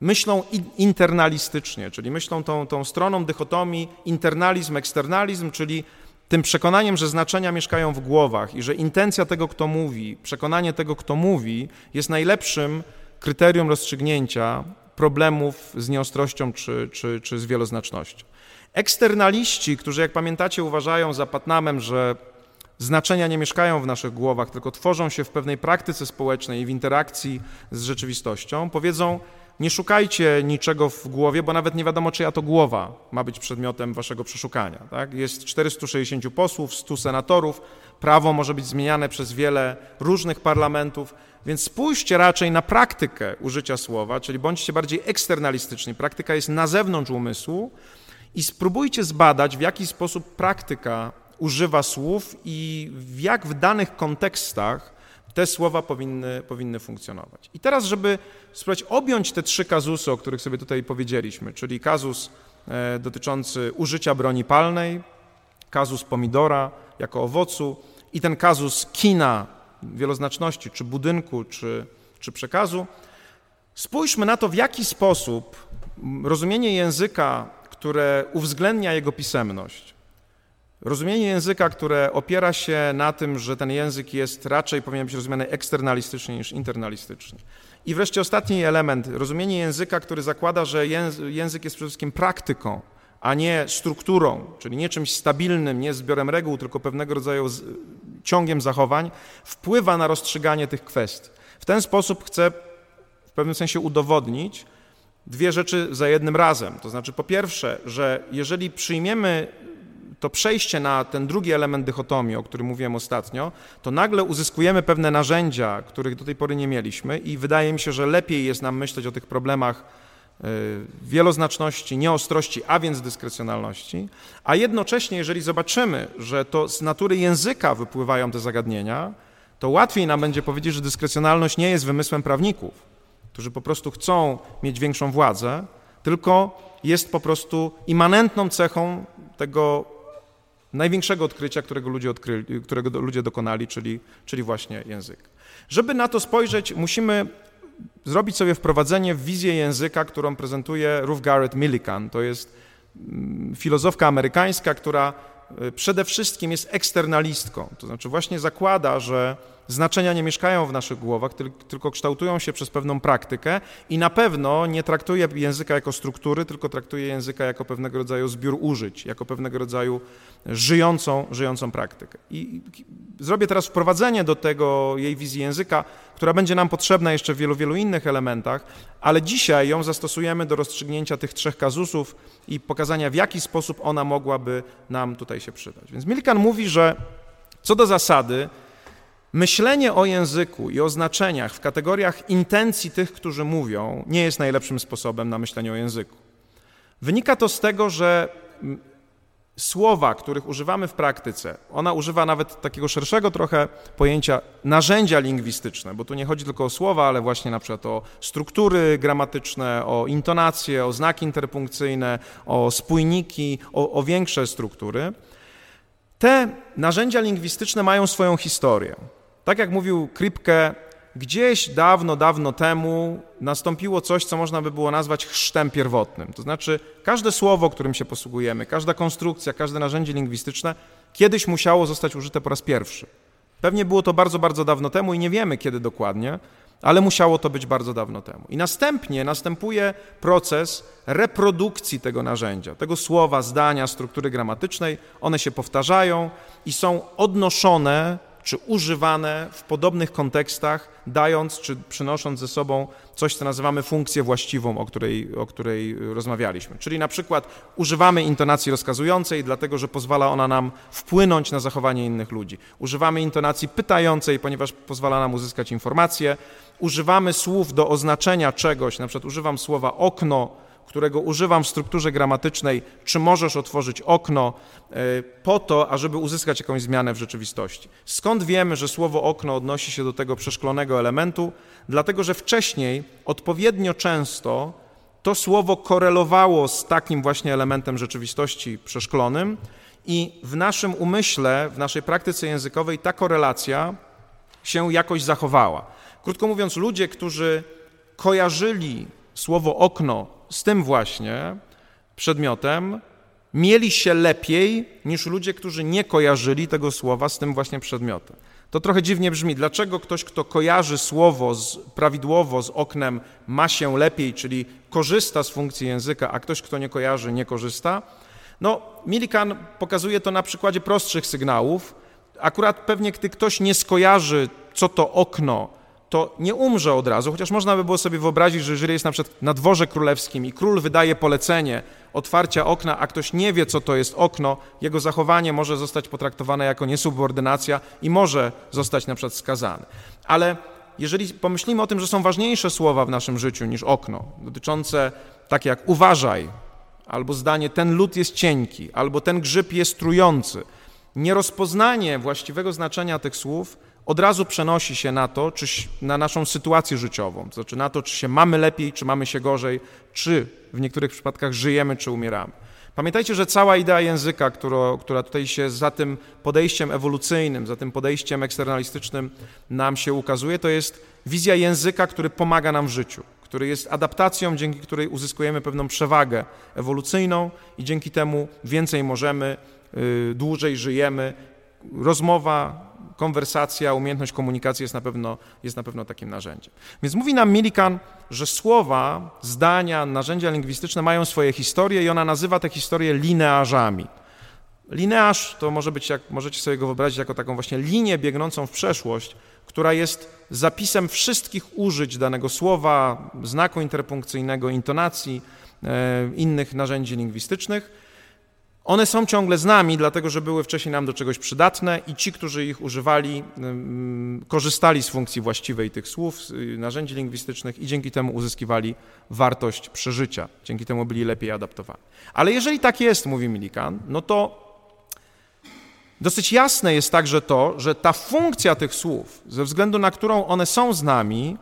myślą internalistycznie, czyli myślą tą, tą stroną dychotomii internalizm, eksternalizm, czyli tym przekonaniem, że znaczenia mieszkają w głowach i że intencja tego, kto mówi, przekonanie tego, kto mówi, jest najlepszym kryterium rozstrzygnięcia problemów z nieostrością czy, czy, czy z wieloznacznością. Eksternaliści, którzy, jak pamiętacie, uważają za Patnamem, że znaczenia nie mieszkają w naszych głowach, tylko tworzą się w pewnej praktyce społecznej i w interakcji z rzeczywistością, powiedzą, nie szukajcie niczego w głowie, bo nawet nie wiadomo, czyja to głowa ma być przedmiotem waszego przeszukania. Tak? Jest 460 posłów, 100 senatorów, prawo może być zmieniane przez wiele różnych parlamentów, więc spójrzcie raczej na praktykę użycia słowa, czyli bądźcie bardziej eksternalistyczni. Praktyka jest na zewnątrz umysłu i spróbujcie zbadać, w jaki sposób praktyka używa słów i jak w danych kontekstach te słowa powinny, powinny funkcjonować. I teraz, żeby spróbować objąć te trzy kazusy, o których sobie tutaj powiedzieliśmy, czyli kazus e, dotyczący użycia broni palnej, kazus pomidora jako owocu i ten kazus kina, wieloznaczności, czy budynku, czy, czy przekazu, spójrzmy na to, w jaki sposób rozumienie języka które uwzględnia jego pisemność, rozumienie języka, które opiera się na tym, że ten język jest raczej powinien być rozumiany eksternalistycznie niż internalistycznie. I wreszcie ostatni element, rozumienie języka, który zakłada, że język jest przede wszystkim praktyką, a nie strukturą, czyli nie czymś stabilnym, nie zbiorem reguł, tylko pewnego rodzaju ciągiem zachowań, wpływa na rozstrzyganie tych kwestii. W ten sposób chcę w pewnym sensie udowodnić dwie rzeczy za jednym razem. To znaczy, po pierwsze, że jeżeli przyjmiemy to przejście na ten drugi element dychotomii, o którym mówiłem ostatnio, to nagle uzyskujemy pewne narzędzia, których do tej pory nie mieliśmy, i wydaje mi się, że lepiej jest nam myśleć o tych problemach y, wieloznaczności, nieostrości, a więc dyskrecjonalności, a jednocześnie, jeżeli zobaczymy, że to z natury języka wypływają te zagadnienia, to łatwiej nam będzie powiedzieć, że dyskrecjonalność nie jest wymysłem prawników, którzy po prostu chcą mieć większą władzę, tylko jest po prostu immanentną cechą tego największego odkrycia, którego ludzie, odkryli, którego ludzie dokonali, czyli, czyli właśnie język. Żeby na to spojrzeć, musimy zrobić sobie wprowadzenie w wizję języka, którą prezentuje Ruth Garrett Millikan. To jest mm, filozofka amerykańska, która y, przede wszystkim jest eksternalistką, to znaczy właśnie zakłada, że znaczenia nie mieszkają w naszych głowach, tylko kształtują się przez pewną praktykę i na pewno nie traktuje języka jako struktury, tylko traktuje języka jako pewnego rodzaju zbiór użyć, jako pewnego rodzaju żyjącą, żyjącą praktykę. I zrobię teraz wprowadzenie do tego jej wizji języka, która będzie nam potrzebna jeszcze w wielu, wielu innych elementach, ale dzisiaj ją zastosujemy do rozstrzygnięcia tych trzech kazusów i pokazania, w jaki sposób ona mogłaby nam tutaj się przydać. Więc Milkan mówi, że co do zasady, Myślenie o języku i o znaczeniach w kategoriach intencji tych, którzy mówią, nie jest najlepszym sposobem na myślenie o języku. Wynika to z tego, że słowa, których używamy w praktyce, ona używa nawet takiego szerszego trochę pojęcia narzędzia lingwistyczne, bo tu nie chodzi tylko o słowa, ale właśnie na przykład o struktury gramatyczne, o intonacje, o znaki interpunkcyjne, o spójniki, o, o większe struktury. Te narzędzia lingwistyczne mają swoją historię. Tak jak mówił Kripke, gdzieś dawno, dawno temu nastąpiło coś, co można by było nazwać chrztem pierwotnym. To znaczy, każde słowo, którym się posługujemy, każda konstrukcja, każde narzędzie lingwistyczne kiedyś musiało zostać użyte po raz pierwszy. Pewnie było to bardzo, bardzo dawno temu i nie wiemy kiedy dokładnie, ale musiało to być bardzo dawno temu. I następnie następuje proces reprodukcji tego narzędzia, tego słowa, zdania, struktury gramatycznej. One się powtarzają i są odnoszone czy używane w podobnych kontekstach, dając czy przynosząc ze sobą coś, co nazywamy funkcję właściwą, o której, o której rozmawialiśmy. Czyli na przykład używamy intonacji rozkazującej, dlatego że pozwala ona nam wpłynąć na zachowanie innych ludzi. Używamy intonacji pytającej, ponieważ pozwala nam uzyskać informacje. Używamy słów do oznaczenia czegoś, na przykład używam słowa okno, którego używam w strukturze gramatycznej, czy możesz otworzyć okno, e, po to, ażeby uzyskać jakąś zmianę w rzeczywistości. Skąd wiemy, że słowo okno odnosi się do tego przeszklonego elementu? Dlatego, że wcześniej odpowiednio często to słowo korelowało z takim właśnie elementem rzeczywistości przeszklonym i w naszym umyśle, w naszej praktyce językowej ta korelacja się jakoś zachowała. Krótko mówiąc, ludzie, którzy kojarzyli słowo okno z tym właśnie przedmiotem mieli się lepiej niż ludzie, którzy nie kojarzyli tego słowa z tym właśnie przedmiotem. To trochę dziwnie brzmi. Dlaczego ktoś, kto kojarzy słowo z, prawidłowo z oknem, ma się lepiej, czyli korzysta z funkcji języka, a ktoś, kto nie kojarzy, nie korzysta? No, Milikan pokazuje to na przykładzie prostszych sygnałów. Akurat pewnie, gdy ktoś nie skojarzy, co to okno, to nie umrze od razu, chociaż można by było sobie wyobrazić, że jeżeli jest na przykład na dworze królewskim i król wydaje polecenie otwarcia okna, a ktoś nie wie, co to jest okno, jego zachowanie może zostać potraktowane jako niesubordynacja i może zostać na przykład skazany. Ale jeżeli pomyślimy o tym, że są ważniejsze słowa w naszym życiu niż okno, dotyczące takie jak uważaj, albo zdanie ten lód jest cienki, albo ten grzyb jest trujący, nierozpoznanie właściwego znaczenia tych słów od razu przenosi się na to, czy na naszą sytuację życiową, to znaczy na to, czy się mamy lepiej, czy mamy się gorzej, czy w niektórych przypadkach żyjemy, czy umieramy. Pamiętajcie, że cała idea języka, która, która tutaj się za tym podejściem ewolucyjnym, za tym podejściem eksternalistycznym nam się ukazuje, to jest wizja języka, który pomaga nam w życiu, który jest adaptacją, dzięki której uzyskujemy pewną przewagę ewolucyjną i dzięki temu więcej możemy, y, dłużej żyjemy. Rozmowa, konwersacja, umiejętność komunikacji jest na pewno, jest na pewno takim narzędziem. Więc mówi nam Millikan, że słowa, zdania, narzędzia lingwistyczne mają swoje historie i ona nazywa te historie linearzami. Linearz to może być, jak możecie sobie go wyobrazić, jako taką właśnie linię biegnącą w przeszłość, która jest zapisem wszystkich użyć danego słowa, znaku interpunkcyjnego, intonacji, e, innych narzędzi lingwistycznych. One są ciągle z nami, dlatego że były wcześniej nam do czegoś przydatne i ci, którzy ich używali, korzystali z funkcji właściwej tych słów, narzędzi lingwistycznych i dzięki temu uzyskiwali wartość przeżycia, dzięki temu byli lepiej adaptowani. Ale jeżeli tak jest, mówi Milikan, no to dosyć jasne jest także to, że ta funkcja tych słów, ze względu na którą one są z nami,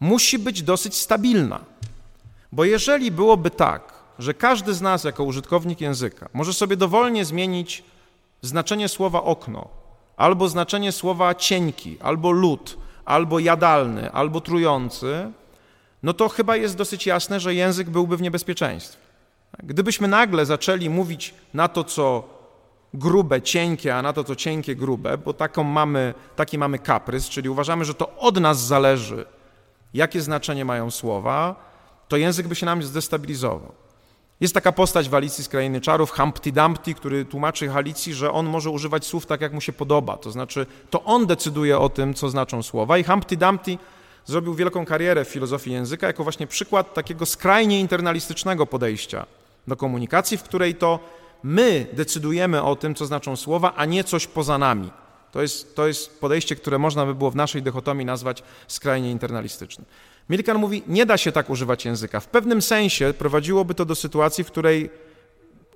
musi być dosyć stabilna. Bo jeżeli byłoby tak, że każdy z nas jako użytkownik języka może sobie dowolnie zmienić znaczenie słowa okno, albo znaczenie słowa cienki, albo lód, albo jadalny, albo trujący, no to chyba jest dosyć jasne, że język byłby w niebezpieczeństwie. Gdybyśmy nagle zaczęli mówić na to, co grube, cienkie, a na to, co cienkie, grube, bo taką mamy, taki mamy kaprys, czyli uważamy, że to od nas zależy, jakie znaczenie mają słowa, to język by się nam zdestabilizował. Jest taka postać w Alicji z Krainy Czarów, Humpty Dumpty, który tłumaczy Alicji, że on może używać słów tak, jak mu się podoba. To znaczy, to on decyduje o tym, co znaczą słowa. I Humpty Dumpty zrobił wielką karierę w filozofii języka jako właśnie przykład takiego skrajnie internalistycznego podejścia do komunikacji, w której to my decydujemy o tym, co znaczą słowa, a nie coś poza nami. To jest, to jest podejście, które można by było w naszej dychotomii nazwać skrajnie internalistycznym. Milikan mówi, nie da się tak używać języka. W pewnym sensie prowadziłoby to do sytuacji, w której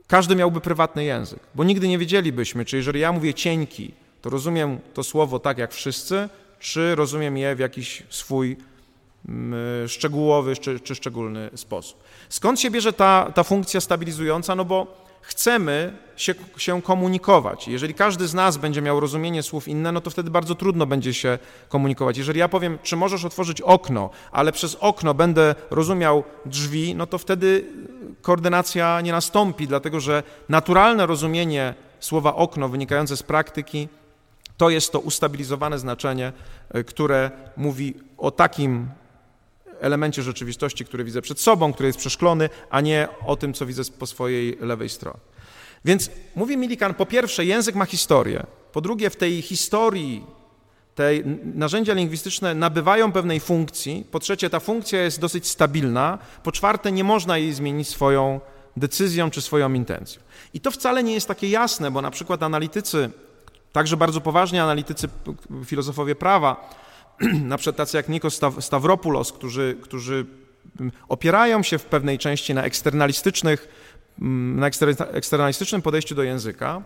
każdy miałby prywatny język, bo nigdy nie wiedzielibyśmy, czy jeżeli ja mówię cienki, to rozumiem to słowo tak jak wszyscy, czy rozumiem je w jakiś swój mm, szczegółowy czy, czy szczególny sposób. Skąd się bierze ta, ta funkcja stabilizująca? No bo chcemy się, się, komunikować. Jeżeli każdy z nas będzie miał rozumienie słów inne, no to wtedy bardzo trudno będzie się komunikować. Jeżeli ja powiem, czy możesz otworzyć okno, ale przez okno będę rozumiał drzwi, no to wtedy koordynacja nie nastąpi, dlatego że naturalne rozumienie słowa okno wynikające z praktyki to jest to ustabilizowane znaczenie, e, które mówi o takim elemencie rzeczywistości, który widzę przed sobą, który jest przeszklony, a nie o tym, co widzę po swojej lewej stronie. Więc mówi Milikan, po pierwsze, język ma historię. Po drugie, w tej historii te narzędzia lingwistyczne nabywają pewnej funkcji. Po trzecie, ta funkcja jest dosyć stabilna. Po czwarte, nie można jej zmienić swoją decyzją czy swoją intencją. I to wcale nie jest takie jasne, bo na przykład analitycy, także bardzo poważni analitycy, filozofowie prawa, na przykład tacy jak Nikos Stavropoulos, którzy, którzy mm, opierają się w pewnej części na eksternalistycznych, mm, na eksternalistycznym podejściu do języka,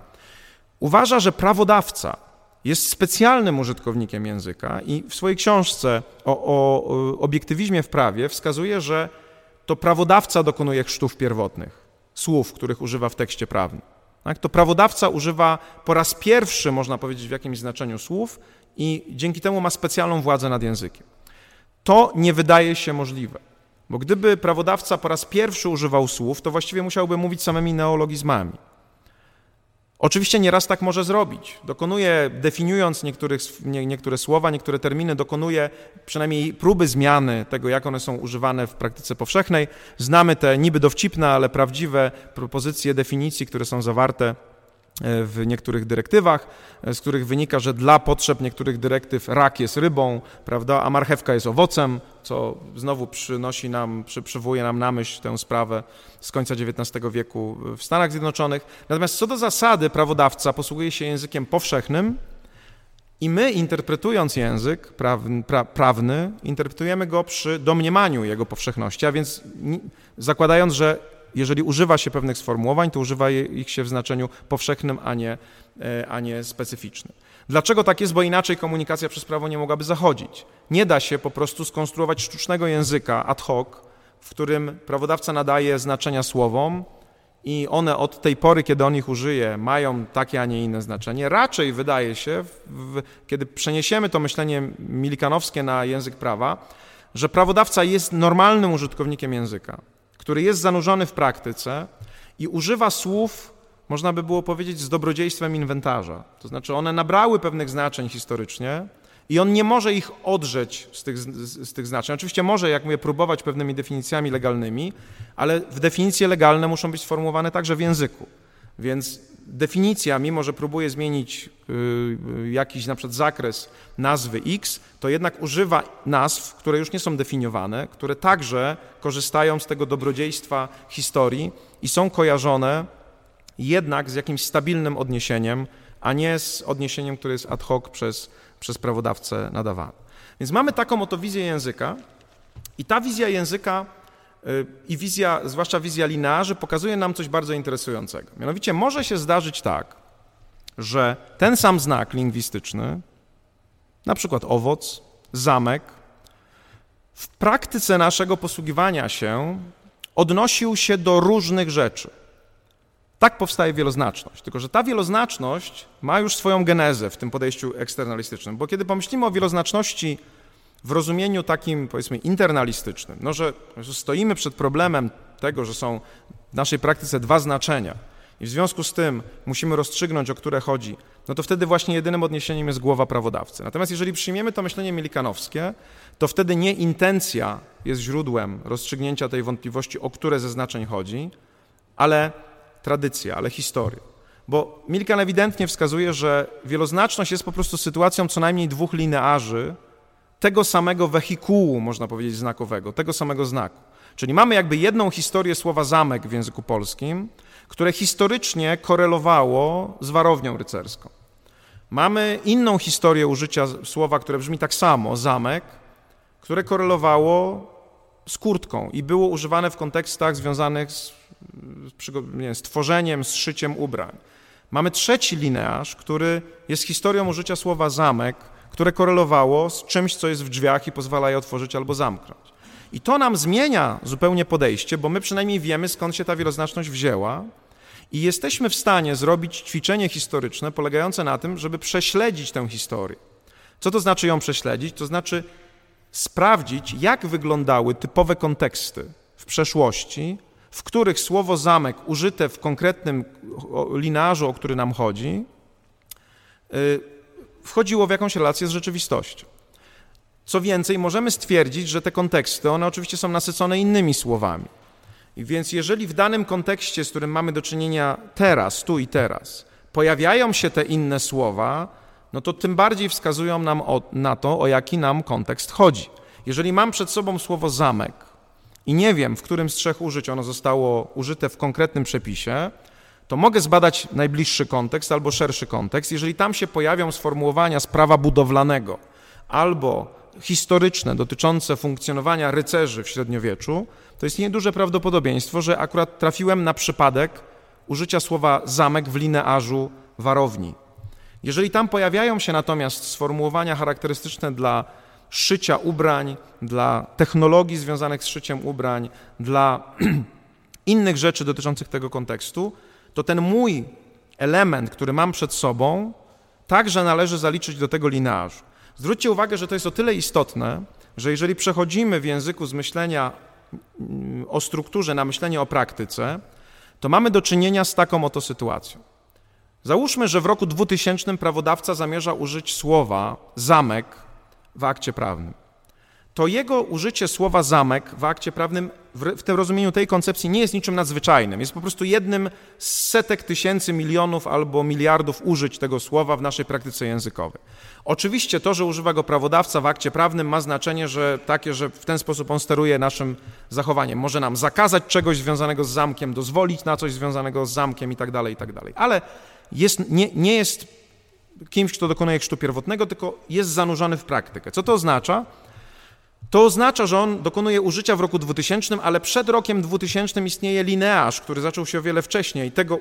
uważa, że prawodawca jest specjalnym użytkownikiem języka i w swojej książce o, o obiektywizmie w prawie wskazuje, że to prawodawca dokonuje chrztów pierwotnych, słów, których używa w tekście prawnym. Tak? To prawodawca używa po raz pierwszy, można powiedzieć, w jakimś znaczeniu słów, i dzięki temu ma specjalną władzę nad językiem. To nie wydaje się możliwe, bo gdyby prawodawca po raz pierwszy używał słów, to właściwie musiałby mówić samymi neologizmami. Oczywiście nieraz tak może zrobić. Dokonuje, definiując nie, niektóre słowa, niektóre terminy, dokonuje przynajmniej próby zmiany tego, jak one są używane w praktyce powszechnej. Znamy te niby dowcipne, ale prawdziwe propozycje definicji, które są zawarte w niektórych dyrektywach, z których wynika, że dla potrzeb niektórych dyrektyw rak jest rybą, prawda, a marchewka jest owocem, co znowu przynosi nam, przy, przywołuje nam na myśl tę sprawę z końca XIX wieku w Stanach Zjednoczonych. Natomiast co do zasady prawodawca posługuje się językiem powszechnym i my interpretując język prawny, pra, prawny interpretujemy go przy domniemaniu jego powszechności, a więc zakładając, że jeżeli używa się pewnych sformułowań, to używa ich się w znaczeniu powszechnym, a nie, e, a nie specyficznym. Dlaczego tak jest? Bo inaczej komunikacja przez prawo nie mogłaby zachodzić. Nie da się po prostu skonstruować sztucznego języka ad hoc, w którym prawodawca nadaje znaczenia słowom i one od tej pory, kiedy on ich użyje, mają takie, a nie inne znaczenie. Raczej wydaje się, w, kiedy przeniesiemy to myślenie milikanowskie na język prawa, że prawodawca jest normalnym użytkownikiem języka, który jest zanurzony w praktyce i używa słów, można by było powiedzieć, z dobrodziejstwem inwentarza. To znaczy, one nabrały pewnych znaczeń historycznie i on nie może ich odrzeć z tych, z, z tych znaczeń. Oczywiście może, jak mówię, próbować pewnymi definicjami legalnymi, ale w definicje legalne muszą być sformułowane także w języku. Więc definicja, mimo że próbuje zmienić y, jakiś na przykład zakres nazwy X, to jednak używa nazw, które już nie są definiowane, które także korzystają z tego dobrodziejstwa historii i są kojarzone jednak z jakimś stabilnym odniesieniem, a nie z odniesieniem, które jest ad hoc przez, przez prawodawcę nadawane. Więc mamy taką oto wizję języka i ta wizja języka i wizja, zwłaszcza wizja linearzy, pokazuje nam coś bardzo interesującego. Mianowicie może się zdarzyć tak, że ten sam znak lingwistyczny, na przykład owoc, zamek, w praktyce naszego posługiwania się odnosił się do różnych rzeczy. Tak powstaje wieloznaczność. Tylko, że ta wieloznaczność ma już swoją genezę w tym podejściu eksternalistycznym, bo kiedy pomyślimy o wieloznaczności w rozumieniu takim, powiedzmy, internalistycznym, no, że stoimy przed problemem tego, że są w naszej praktyce dwa znaczenia i w związku z tym musimy rozstrzygnąć, o które chodzi, no to wtedy właśnie jedynym odniesieniem jest głowa prawodawcy. Natomiast jeżeli przyjmiemy to myślenie milikanowskie, to wtedy nie intencja jest źródłem rozstrzygnięcia tej wątpliwości, o które ze znaczeń chodzi, ale tradycja, ale historia. Bo Milkan ewidentnie wskazuje, że wieloznaczność jest po prostu sytuacją co najmniej dwóch linearzy, tego samego wehikułu, można powiedzieć, znakowego, tego samego znaku. Czyli mamy jakby jedną historię słowa zamek w języku polskim, które historycznie korelowało z warownią rycerską. Mamy inną historię użycia słowa, które brzmi tak samo, zamek, które korelowało z kurtką i było używane w kontekstach związanych z, nie, z tworzeniem, z szyciem ubrań. Mamy trzeci linearz, który jest historią użycia słowa zamek, które korelowało z czymś, co jest w drzwiach i pozwala je otworzyć albo zamknąć. I to nam zmienia zupełnie podejście, bo my przynajmniej wiemy, skąd się ta wieloznaczność wzięła i jesteśmy w stanie zrobić ćwiczenie historyczne polegające na tym, żeby prześledzić tę historię. Co to znaczy ją prześledzić? To znaczy sprawdzić, jak wyglądały typowe konteksty w przeszłości, w których słowo zamek użyte w konkretnym linearzu, o który nam chodzi, y, wchodziło w jakąś relację z rzeczywistością. Co więcej, możemy stwierdzić, że te konteksty, one oczywiście są nasycone innymi słowami. I więc jeżeli w danym kontekście, z którym mamy do czynienia teraz, tu i teraz, pojawiają się te inne słowa, no to tym bardziej wskazują nam o, na to, o jaki nam kontekst chodzi. Jeżeli mam przed sobą słowo zamek i nie wiem, w którym z trzech użyć ono zostało użyte w konkretnym przepisie, to mogę zbadać najbliższy kontekst albo szerszy kontekst. Jeżeli tam się pojawią sformułowania z prawa budowlanego albo historyczne dotyczące funkcjonowania rycerzy w średniowieczu, to jest nieduże prawdopodobieństwo, że akurat trafiłem na przypadek użycia słowa zamek w linearzu warowni. Jeżeli tam pojawiają się natomiast sformułowania charakterystyczne dla szycia ubrań, dla technologii związanych z szyciem ubrań, dla innych rzeczy dotyczących tego kontekstu, to ten mój element, który mam przed sobą, także należy zaliczyć do tego linearzu. Zwróćcie uwagę, że to jest o tyle istotne, że jeżeli przechodzimy w języku z myślenia mm, o strukturze na myślenie o praktyce, to mamy do czynienia z taką oto sytuacją. Załóżmy, że w roku 2000 prawodawca zamierza użyć słowa zamek w akcie prawnym to jego użycie słowa zamek w akcie prawnym w, tym rozumieniu tej koncepcji nie jest niczym nadzwyczajnym. Jest po prostu jednym z setek tysięcy milionów albo miliardów użyć tego słowa w naszej praktyce językowej. Oczywiście to, że używa go prawodawca w akcie prawnym ma znaczenie, że takie, że w ten sposób on steruje naszym zachowaniem. Może nam zakazać czegoś związanego z zamkiem, dozwolić na coś związanego z zamkiem i tak dalej, i tak. Ale jest, nie, nie jest kimś, kto dokonuje chrztu pierwotnego, tylko jest zanurzony w praktykę. Co to oznacza? To oznacza, że on dokonuje użycia w roku 2000, ale przed rokiem 2000 istnieje linearz, który zaczął się o wiele wcześniej, tego,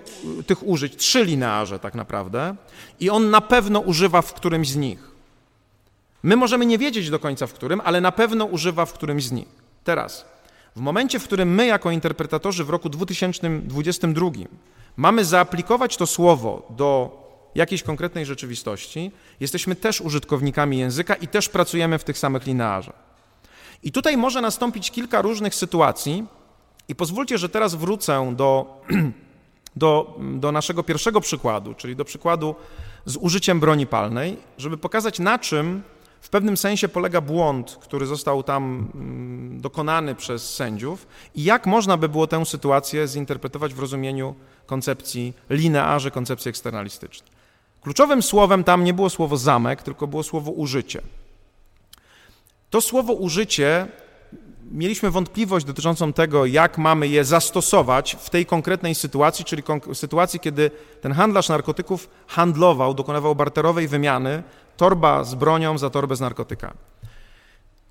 tych użyć, trzy linearze tak naprawdę, i on na pewno używa w którymś z nich. My możemy nie wiedzieć do końca w którym, ale na pewno używa w którymś z nich. Teraz, w momencie, w którym my jako interpretatorzy w roku 2022 mamy zaaplikować to słowo do jakiejś konkretnej rzeczywistości, jesteśmy też użytkownikami języka i też pracujemy w tych samych linearzach. I tutaj może nastąpić kilka różnych sytuacji, i pozwólcie, że teraz wrócę do, do, do naszego pierwszego przykładu, czyli do przykładu z użyciem broni palnej, żeby pokazać, na czym w pewnym sensie polega błąd, który został tam mm, dokonany przez sędziów i jak można by było tę sytuację zinterpretować w rozumieniu koncepcji linearzy, koncepcji eksternalistycznej. Kluczowym słowem tam nie było słowo zamek, tylko było słowo użycie. To słowo użycie mieliśmy wątpliwość dotyczącą tego, jak mamy je zastosować w tej konkretnej sytuacji, czyli sytuacji, kiedy ten handlarz narkotyków handlował, dokonywał barterowej wymiany torba z bronią za torbę z narkotykami.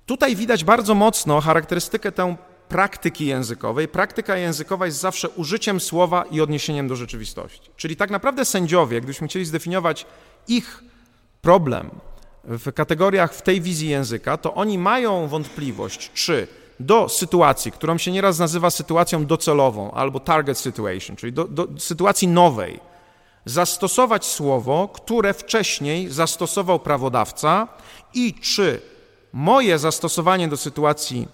Tutaj widać bardzo mocno charakterystykę tę praktyki językowej. Praktyka językowa jest zawsze użyciem słowa i odniesieniem do rzeczywistości. Czyli tak naprawdę sędziowie, gdybyśmy chcieli zdefiniować ich problem w kategoriach w tej wizji języka, to oni mają wątpliwość, czy do sytuacji, którą się nieraz nazywa sytuacją docelową albo target situation, czyli do, do sytuacji nowej, zastosować słowo, które wcześniej zastosował prawodawca i czy moje zastosowanie do sytuacji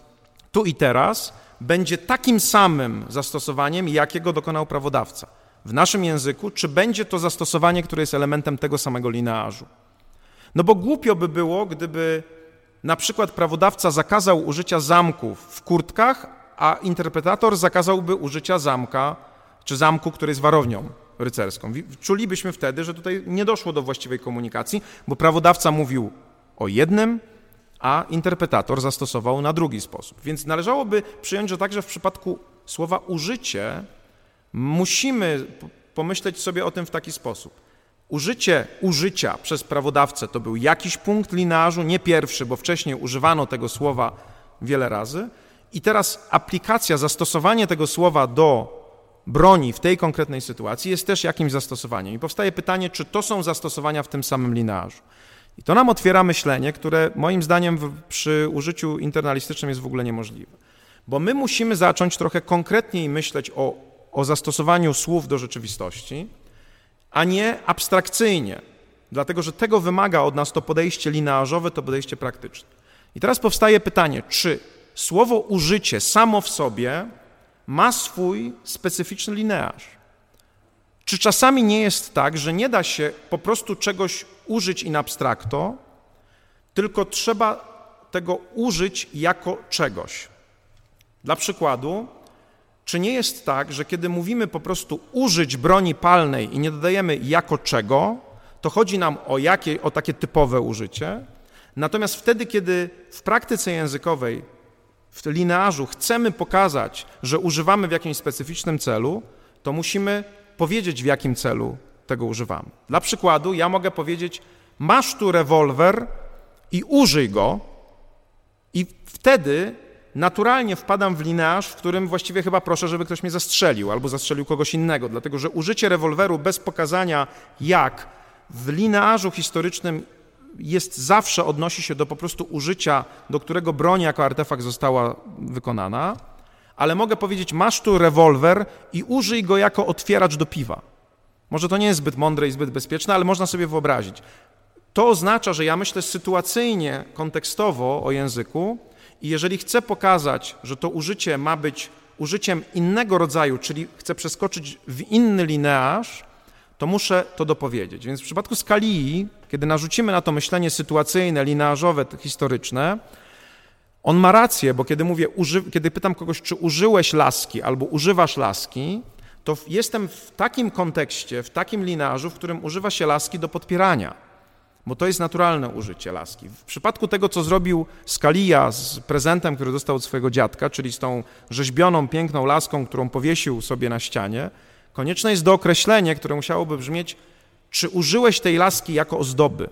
tu i teraz będzie takim samym zastosowaniem, jakiego dokonał prawodawca. W naszym języku, czy będzie to zastosowanie, które jest elementem tego samego linearzu. No bo głupio by było, gdyby na przykład prawodawca zakazał użycia zamków w kurtkach, a interpretator zakazałby użycia zamka czy zamku, który jest warownią rycerską. Czulibyśmy wtedy, że tutaj nie doszło do właściwej komunikacji, bo prawodawca mówił o jednym, a interpretator zastosował na drugi sposób. Więc należałoby przyjąć, że także w przypadku słowa użycie musimy pomyśleć sobie o tym w taki sposób. Użycie użycia przez prawodawcę to był jakiś punkt linearzu, nie pierwszy, bo wcześniej używano tego słowa wiele razy. I teraz aplikacja, zastosowanie tego słowa do broni w tej konkretnej sytuacji jest też jakimś zastosowaniem. I powstaje pytanie, czy to są zastosowania w tym samym linearzu. I to nam otwiera myślenie, które moim zdaniem w, przy użyciu internalistycznym jest w ogóle niemożliwe. Bo my musimy zacząć trochę konkretniej myśleć o, o zastosowaniu słów do rzeczywistości, a nie abstrakcyjnie, dlatego że tego wymaga od nas to podejście linearzowe, to podejście praktyczne. I teraz powstaje pytanie, czy słowo użycie samo w sobie ma swój specyficzny linearz? Czy czasami nie jest tak, że nie da się po prostu czegoś użyć in abstracto, tylko trzeba tego użyć jako czegoś? Dla przykładu, czy nie jest tak, że kiedy mówimy po prostu użyć broni palnej i nie dodajemy jako czego, to chodzi nam o, jakie, o takie typowe użycie, natomiast wtedy, kiedy w praktyce językowej, w linearzu chcemy pokazać, że używamy w jakimś specyficznym celu, to musimy powiedzieć, w jakim celu tego używamy. Dla przykładu, ja mogę powiedzieć, masz tu rewolwer i użyj go, i wtedy naturalnie wpadam w linearz, w którym właściwie chyba proszę, żeby ktoś mnie zastrzelił albo zastrzelił kogoś innego, dlatego że użycie rewolweru bez pokazania jak w linearzu historycznym jest zawsze odnosi się do po prostu użycia, do którego broń jako artefakt została wykonana, ale mogę powiedzieć, masz tu rewolwer i użyj go jako otwieracz do piwa. Może to nie jest zbyt mądre i zbyt bezpieczne, ale można sobie wyobrazić. To oznacza, że ja myślę sytuacyjnie, kontekstowo o języku, i jeżeli chcę pokazać, że to użycie ma być użyciem innego rodzaju, czyli chcę przeskoczyć w inny linearz, to muszę to dopowiedzieć. Więc w przypadku skali, kiedy narzucimy na to myślenie sytuacyjne, linearzowe, historyczne, on ma rację, bo kiedy mówię, kiedy pytam kogoś, czy użyłeś laski albo używasz laski, to jestem w takim kontekście, w takim linearzu, w którym używa się laski do podpierania bo to jest naturalne użycie laski. W przypadku tego, co zrobił Scalia z prezentem, który dostał od swojego dziadka, czyli z tą rzeźbioną, piękną laską, którą powiesił sobie na ścianie, konieczne jest dookreślenie, które musiałoby brzmieć, czy użyłeś tej laski jako ozdoby.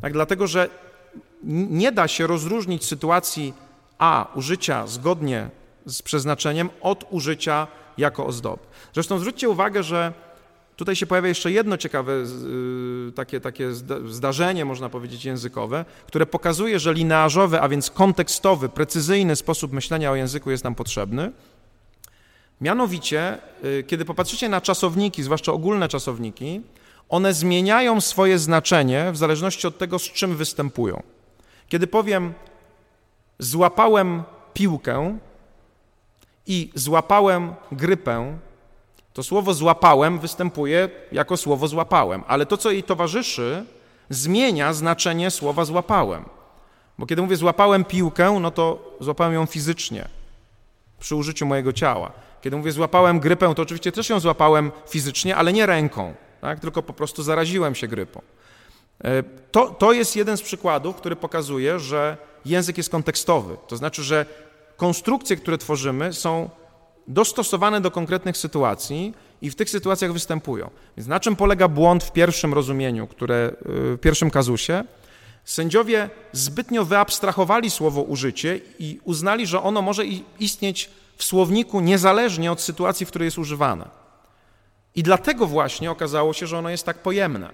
Tak, dlatego, że nie da się rozróżnić sytuacji A, użycia zgodnie z przeznaczeniem, od użycia jako ozdoby. Zresztą zwróćcie uwagę, że Tutaj się pojawia jeszcze jedno ciekawe y, takie, takie zdarzenie, można powiedzieć, językowe, które pokazuje, że linearzowy, a więc kontekstowy, precyzyjny sposób myślenia o języku jest nam potrzebny. Mianowicie, y, kiedy popatrzycie na czasowniki, zwłaszcza ogólne czasowniki, one zmieniają swoje znaczenie w zależności od tego, z czym występują. Kiedy powiem złapałem piłkę i złapałem grypę, to słowo złapałem występuje jako słowo złapałem, ale to, co jej towarzyszy, zmienia znaczenie słowa złapałem. Bo kiedy mówię złapałem piłkę, no to złapałem ją fizycznie, przy użyciu mojego ciała. Kiedy mówię złapałem grypę, to oczywiście też ją złapałem fizycznie, ale nie ręką, tak? tylko po prostu zaraziłem się grypą. E, to, to jest jeden z przykładów, który pokazuje, że język jest kontekstowy. To znaczy, że konstrukcje, które tworzymy, są dostosowane do konkretnych sytuacji i w tych sytuacjach występują. Więc na czym polega błąd w pierwszym rozumieniu, które, y, w pierwszym kazusie? Sędziowie zbytnio wyabstrahowali słowo użycie i uznali, że ono może istnieć w słowniku niezależnie od sytuacji, w której jest używane. I dlatego właśnie okazało się, że ono jest tak pojemne.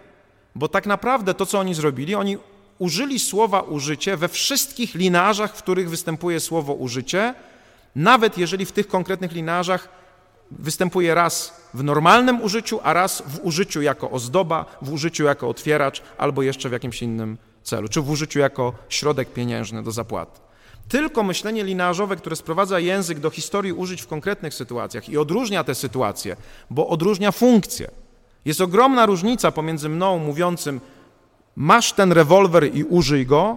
Bo tak naprawdę to, co oni zrobili, oni użyli słowa użycie we wszystkich linarzach, w których występuje słowo użycie, nawet jeżeli w tych konkretnych linarzach występuje raz w normalnym użyciu, a raz w użyciu jako ozdoba, w użyciu jako otwieracz albo jeszcze w jakimś innym celu, czy w użyciu jako środek pieniężny do zapłaty. Tylko myślenie linarzowe, które sprowadza język do historii użyć w konkretnych sytuacjach i odróżnia te sytuacje, bo odróżnia funkcję. Jest ogromna różnica pomiędzy mną mówiącym masz ten rewolwer i użyj go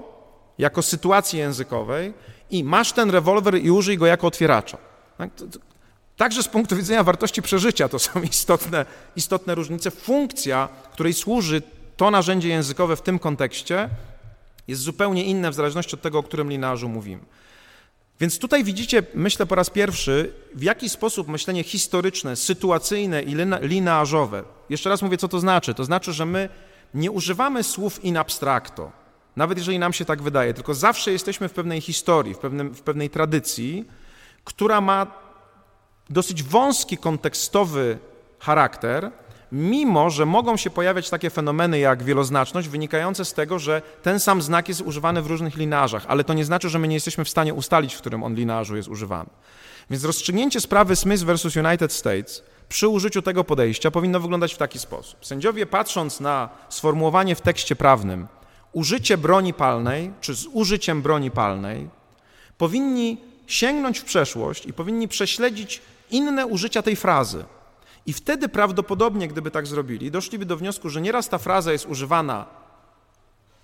jako sytuacji językowej i masz ten rewolwer i użyj go jako otwieracza. Tak? Także z punktu widzenia wartości przeżycia to są istotne, istotne różnice. Funkcja, której służy to narzędzie językowe w tym kontekście, jest zupełnie inna w zależności od tego, o którym linarzu mówimy. Więc tutaj widzicie, myślę po raz pierwszy, w jaki sposób myślenie historyczne, sytuacyjne i linearzowe, jeszcze raz mówię, co to znaczy. To znaczy, że my nie używamy słów in abstracto, nawet jeżeli nam się tak wydaje, tylko zawsze jesteśmy w pewnej historii, w, pewnym, w pewnej tradycji, która ma dosyć wąski, kontekstowy charakter, mimo że mogą się pojawiać takie fenomeny jak wieloznaczność, wynikające z tego, że ten sam znak jest używany w różnych linarzach, ale to nie znaczy, że my nie jesteśmy w stanie ustalić, w którym on linarzu jest używany. Więc rozstrzygnięcie sprawy Smith versus United States przy użyciu tego podejścia powinno wyglądać w taki sposób. Sędziowie, patrząc na sformułowanie w tekście prawnym użycie broni palnej, czy z użyciem broni palnej, powinni sięgnąć w przeszłość i powinni prześledzić inne użycia tej frazy. I wtedy prawdopodobnie, gdyby tak zrobili, doszliby do wniosku, że nieraz ta fraza jest używana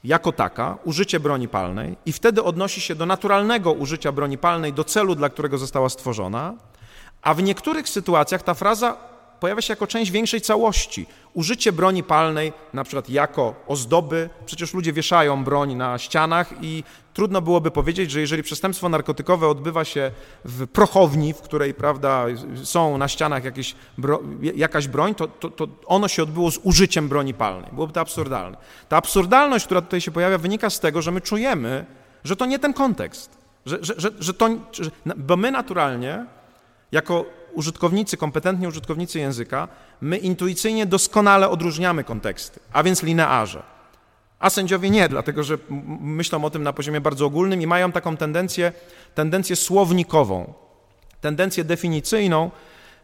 jako taka, użycie broni palnej, i wtedy odnosi się do naturalnego użycia broni palnej, do celu, dla którego została stworzona, a w niektórych sytuacjach ta fraza pojawia się jako część większej całości. Użycie broni palnej, na przykład jako ozdoby, przecież ludzie wieszają broń na ścianach i trudno byłoby powiedzieć, że jeżeli przestępstwo narkotykowe odbywa się w prochowni, w której prawda, są na ścianach jakieś bro, jakaś broń, to, to, to ono się odbyło z użyciem broni palnej. Byłoby to absurdalne. Ta absurdalność, która tutaj się pojawia, wynika z tego, że my czujemy, że to nie ten kontekst. Że, że, że, że to, że, bo my naturalnie, jako użytkownicy, kompetentni użytkownicy języka, my intuicyjnie doskonale odróżniamy konteksty, a więc linearze. A sędziowie nie, dlatego że myślą o tym na poziomie bardzo ogólnym i mają taką tendencję, tendencję słownikową, tendencję definicyjną.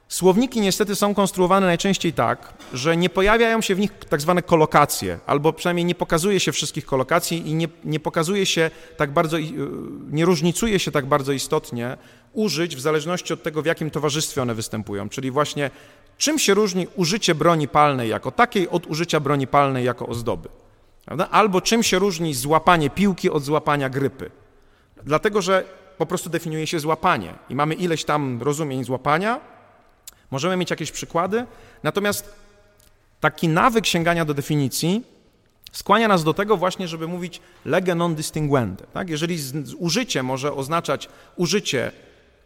Słowniki niestety są konstruowane najczęściej tak, że nie pojawiają się w nich tak zwane kolokacje, albo przynajmniej nie pokazuje się wszystkich kolokacji i nie, nie pokazuje się tak bardzo, nie różnicuje się tak bardzo istotnie użyć w zależności od tego, w jakim towarzystwie one występują. Czyli właśnie czym się różni użycie broni palnej jako takiej od użycia broni palnej jako ozdoby. Prawda? Albo czym się różni złapanie piłki od złapania grypy. Dlatego, że po prostu definiuje się złapanie i mamy ileś tam rozumień złapania, możemy mieć jakieś przykłady, natomiast taki nawyk sięgania do definicji skłania nas do tego właśnie, żeby mówić lege non distinguente. Tak? Jeżeli z, z użycie może oznaczać użycie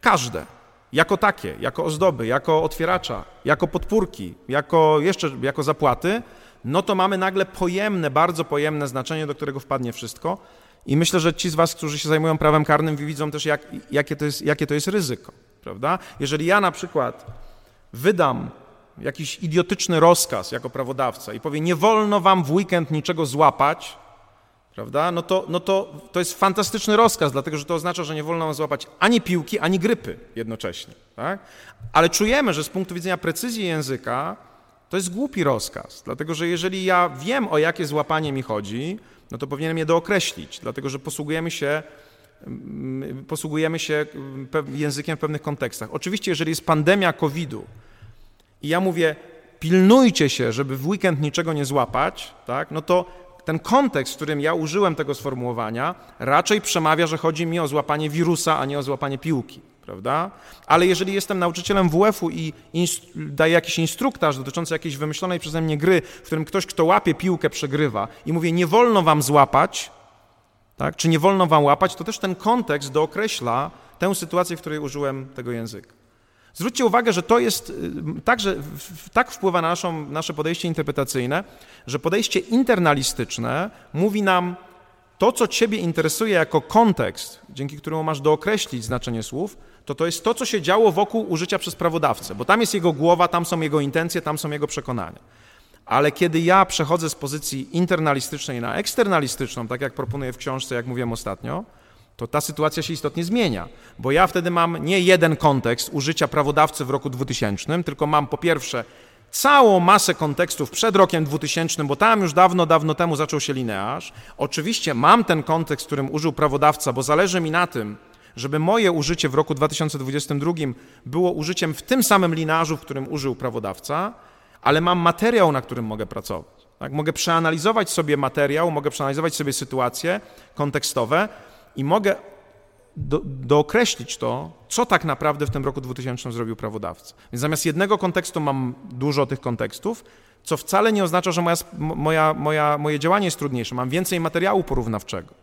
Każde. Jako takie, jako ozdoby, jako otwieracza, jako podpórki, jako jeszcze jako zapłaty, no to mamy nagle pojemne, bardzo pojemne znaczenie, do którego wpadnie wszystko. I myślę, że ci z Was, którzy się zajmują prawem karnym, widzą też, jak, jakie, to jest, jakie to jest ryzyko. Prawda? Jeżeli ja na przykład wydam jakiś idiotyczny rozkaz jako prawodawca i powiem, nie wolno Wam w weekend niczego złapać, prawda? No to, no to to jest fantastyczny rozkaz, dlatego że to oznacza, że nie wolno nam złapać ani piłki, ani grypy jednocześnie. Tak? Ale czujemy, że z punktu widzenia precyzji języka to jest głupi rozkaz, dlatego że jeżeli ja wiem, o jakie złapanie mi chodzi, no to powinienem je dookreślić, dlatego że posługujemy się posługujemy się językiem w pewnych kontekstach. Oczywiście, jeżeli jest pandemia COVID-u i ja mówię, pilnujcie się, żeby w weekend niczego nie złapać, tak, no to ten kontekst, w którym ja użyłem tego sformułowania, raczej przemawia, że chodzi mi o złapanie wirusa, a nie o złapanie piłki, prawda? Ale jeżeli jestem nauczycielem WF-u i daję jakiś instruktaż dotyczący jakiejś wymyślonej przeze mnie gry, w którym ktoś, kto łapie piłkę, przegrywa i mówię, nie wolno wam złapać, tak? czy nie wolno wam łapać, to też ten kontekst dookreśla tę sytuację, w której użyłem tego języka. Zwróćcie uwagę, że to jest y, także tak wpływa na naszą, nasze podejście interpretacyjne, że podejście internalistyczne mówi nam to, co Ciebie interesuje jako kontekst, dzięki któremu masz dookreślić znaczenie słów, to to jest to, co się działo wokół użycia przez prawodawcę, bo tam jest jego głowa, tam są jego intencje, tam są jego przekonania. Ale kiedy ja przechodzę z pozycji internalistycznej na eksternalistyczną, tak jak proponuję w książce, jak mówiłem ostatnio, to ta sytuacja się istotnie zmienia, bo ja wtedy mam nie jeden kontekst użycia prawodawcy w roku 2000, tylko mam po pierwsze całą masę kontekstów przed rokiem 2000, bo tam już dawno, dawno temu zaczął się linearz. Oczywiście mam ten kontekst, którym użył prawodawca, bo zależy mi na tym, żeby moje użycie w roku 2022 było użyciem w tym samym linearzu, w którym użył prawodawca, ale mam materiał, na którym mogę pracować. Tak? Mogę przeanalizować sobie materiał, mogę przeanalizować sobie sytuacje kontekstowe i mogę do, dookreślić to, co tak naprawdę w tym roku 2000 zrobił prawodawca. Więc zamiast jednego kontekstu mam dużo tych kontekstów, co wcale nie oznacza, że moja, moja, moja, moje działanie jest trudniejsze. Mam więcej materiału porównawczego.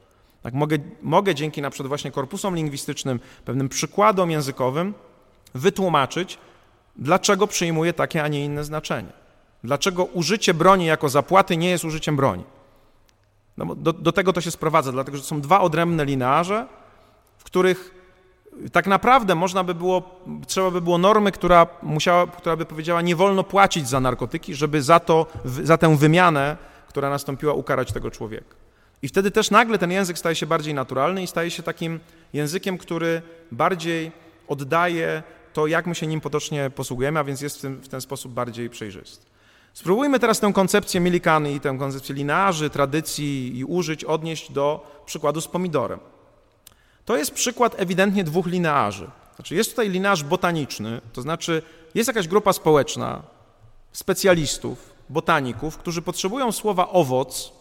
Tak, mogę, mogę dzięki na przykład właśnie korpusom lingwistycznym, pewnym przykładom językowym wytłumaczyć, dlaczego przyjmuje takie, a nie inne znaczenie. Dlaczego użycie broni jako zapłaty nie jest użyciem broni. No, do, do tego to się sprowadza, dlatego że są dwa odrębne linearze, w których tak naprawdę można by było, trzeba by było normy, która, musiała, która by powiedziała, nie wolno płacić za narkotyki, żeby za, to, za tę wymianę, która nastąpiła, ukarać tego człowieka. I wtedy też nagle ten język staje się bardziej naturalny i staje się takim językiem, który bardziej oddaje to, jak my się nim potocznie posługujemy, a więc jest w w ten sposób bardziej przejrzysty. Spróbujmy teraz tę koncepcję Milikany i tę koncepcję linearzy, tradycji i użyć odnieść do przykładu z pomidorem. To jest przykład ewidentnie dwóch linearzy. Znaczy jest tutaj linearz botaniczny, to znaczy jest jakaś grupa społeczna, specjalistów, botaników, którzy potrzebują słowa owoc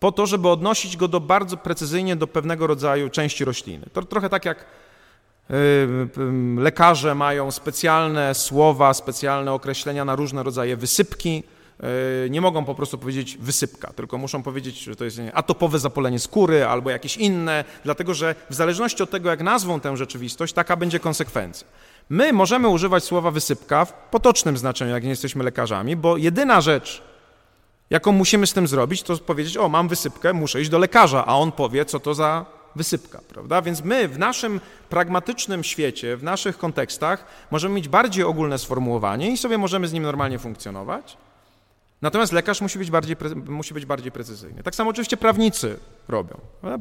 po to, żeby odnosić go do bardzo precyzyjnie do pewnego rodzaju części rośliny. To trochę tak jak lekarze mają specjalne słowa, specjalne określenia na różne rodzaje wysypki. E, nie mogą po prostu powiedzieć wysypka, tylko muszą powiedzieć, że to jest atopowe zapolenie skóry albo jakieś inne, dlatego że w zależności od tego, jak nazwą tę rzeczywistość, taka będzie konsekwencja. My możemy używać słowa wysypka w potocznym znaczeniu, jak nie jesteśmy lekarzami, bo jedyna rzecz, jaką musimy z tym zrobić, to powiedzieć: O, mam wysypkę, muszę iść do lekarza, a on powie, co to za wysypka, prawda? Więc my w naszym pragmatycznym świecie, w naszych kontekstach możemy mieć bardziej ogólne sformułowanie i sobie możemy z nim normalnie funkcjonować. Natomiast lekarz musi być bardziej, musi być bardziej precyzyjny. Tak samo oczywiście prawnicy robią.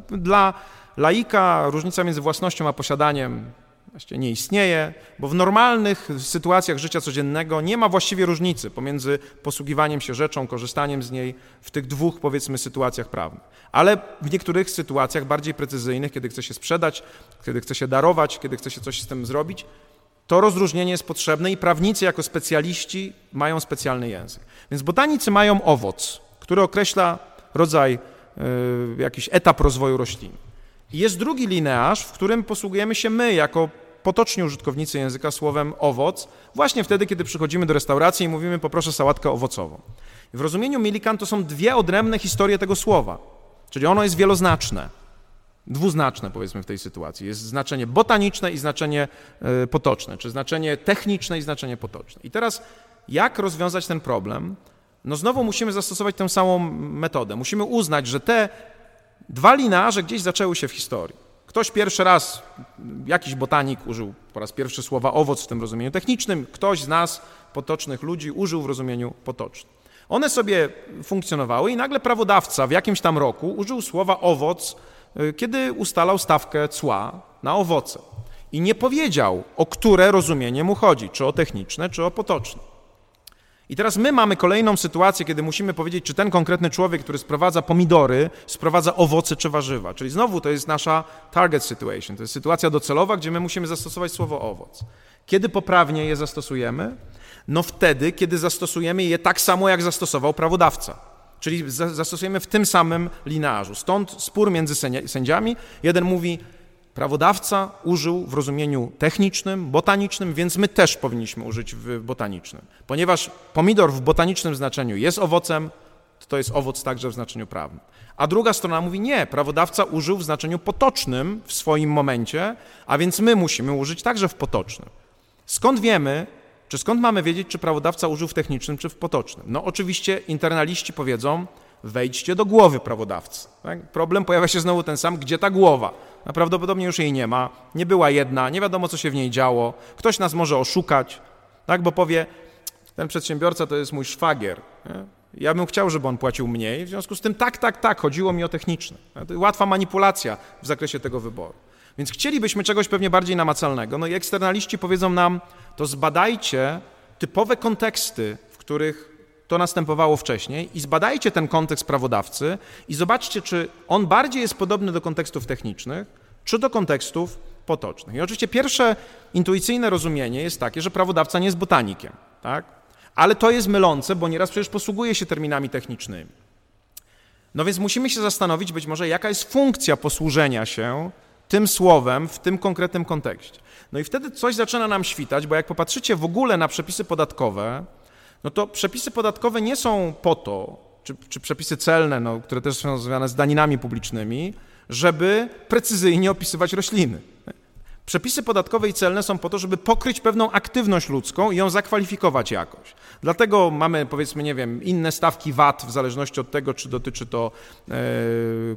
Dla laika różnica między własnością a posiadaniem właściwie nie istnieje, bo w normalnych sytuacjach życia codziennego nie ma właściwie różnicy pomiędzy posługiwaniem się rzeczą, korzystaniem z niej w tych dwóch, powiedzmy, sytuacjach prawnych. Ale w niektórych sytuacjach bardziej precyzyjnych, kiedy chce się sprzedać, kiedy chce się darować, kiedy chce się coś z tym zrobić, to rozróżnienie jest potrzebne i prawnicy jako specjaliści mają specjalny język. Więc botanicy mają owoc, który określa rodzaj, y, jakiś etap rozwoju rośliny. Jest drugi linearz, w którym posługujemy się my jako potoczni użytkownicy języka słowem owoc, właśnie wtedy, kiedy przychodzimy do restauracji i mówimy poproszę sałatkę owocową. W rozumieniu Millikan to są dwie odrębne historie tego słowa, czyli ono jest wieloznaczne, dwuznaczne powiedzmy w tej sytuacji. Jest znaczenie botaniczne i znaczenie e, potoczne, czy znaczenie techniczne i znaczenie potoczne. I teraz jak rozwiązać ten problem? No znowu musimy zastosować tę samą metodę. Musimy uznać, że te Dwa linearze gdzieś zaczęły się w historii. Ktoś pierwszy raz, jakiś botanik użył po raz pierwszy słowa owoc w tym rozumieniu technicznym, ktoś z nas, potocznych ludzi, użył w rozumieniu potocznym. One sobie funkcjonowały i nagle prawodawca w jakimś tam roku użył słowa owoc, y, kiedy ustalał stawkę cła na owoce. I nie powiedział, o które rozumienie mu chodzi, czy o techniczne, czy o potoczne. I teraz my mamy kolejną sytuację, kiedy musimy powiedzieć, czy ten konkretny człowiek, który sprowadza pomidory, sprowadza owoce czy warzywa. Czyli znowu to jest nasza target situation, to jest sytuacja docelowa, gdzie my musimy zastosować słowo owoc. Kiedy poprawnie je zastosujemy? No wtedy, kiedy zastosujemy je tak samo, jak zastosował prawodawca. Czyli zastosujemy w tym samym linearzu. Stąd spór między sędziami. Jeden mówi, Prawodawca użył w rozumieniu technicznym, botanicznym, więc my też powinniśmy użyć w botanicznym. Ponieważ pomidor w botanicznym znaczeniu jest owocem, to, jest owoc także w znaczeniu prawnym. A druga strona mówi nie, prawodawca użył w znaczeniu potocznym w swoim momencie, a więc my musimy użyć także w potocznym. Skąd wiemy, czy skąd mamy wiedzieć, czy prawodawca użył w technicznym, czy w potocznym? No oczywiście internaliści powiedzą, wejdźcie do głowy prawodawcy. Tak? Problem pojawia się znowu ten sam, gdzie ta głowa? No, prawdopodobnie już jej nie ma, nie była jedna, nie wiadomo co się w niej działo, ktoś nas może oszukać, tak? bo powie, ten przedsiębiorca to jest mój szwagier. Nie? Ja bym chciał, żeby on płacił mniej, w związku z tym tak, tak, tak, chodziło mi o techniczne. Łatwa manipulacja w zakresie tego wyboru. Więc chcielibyśmy czegoś pewnie bardziej namacalnego. No i eksternaliści powiedzą nam, to zbadajcie typowe konteksty, w których to następowało wcześniej i zbadajcie ten kontekst prawodawcy i zobaczcie, czy on bardziej jest podobny do kontekstów technicznych, czy do kontekstów potocznych. I oczywiście pierwsze intuicyjne rozumienie jest takie, że prawodawca nie jest botanikiem, tak? Ale to jest mylące, bo nieraz przecież posługuje się terminami technicznymi. No więc musimy się zastanowić być może, jaka jest funkcja posłużenia się tym słowem w tym konkretnym kontekście. No i wtedy coś zaczyna nam świtać, bo jak popatrzycie w ogóle na przepisy podatkowe, no to przepisy podatkowe nie są po to, czy, czy przepisy celne, no, które też są związane z daninami publicznymi, żeby precyzyjnie opisywać rośliny. Przepisy podatkowe i celne są po to, żeby pokryć pewną aktywność ludzką i ją zakwalifikować jakoś. Dlatego mamy, powiedzmy, nie wiem, inne stawki VAT w zależności od tego, czy dotyczy to e,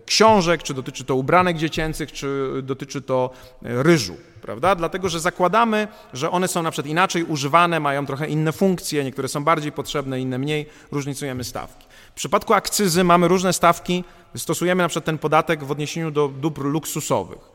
książek, czy dotyczy to ubranek dziecięcych, czy dotyczy to e, ryżu, prawda? Dlatego, że zakładamy, że one są na przykład inaczej używane, mają trochę inne funkcje, niektóre są bardziej potrzebne, inne mniej, różnicujemy stawki. W przypadku akcyzy mamy różne stawki, stosujemy na przykład ten podatek w odniesieniu do dóbr luksusowych.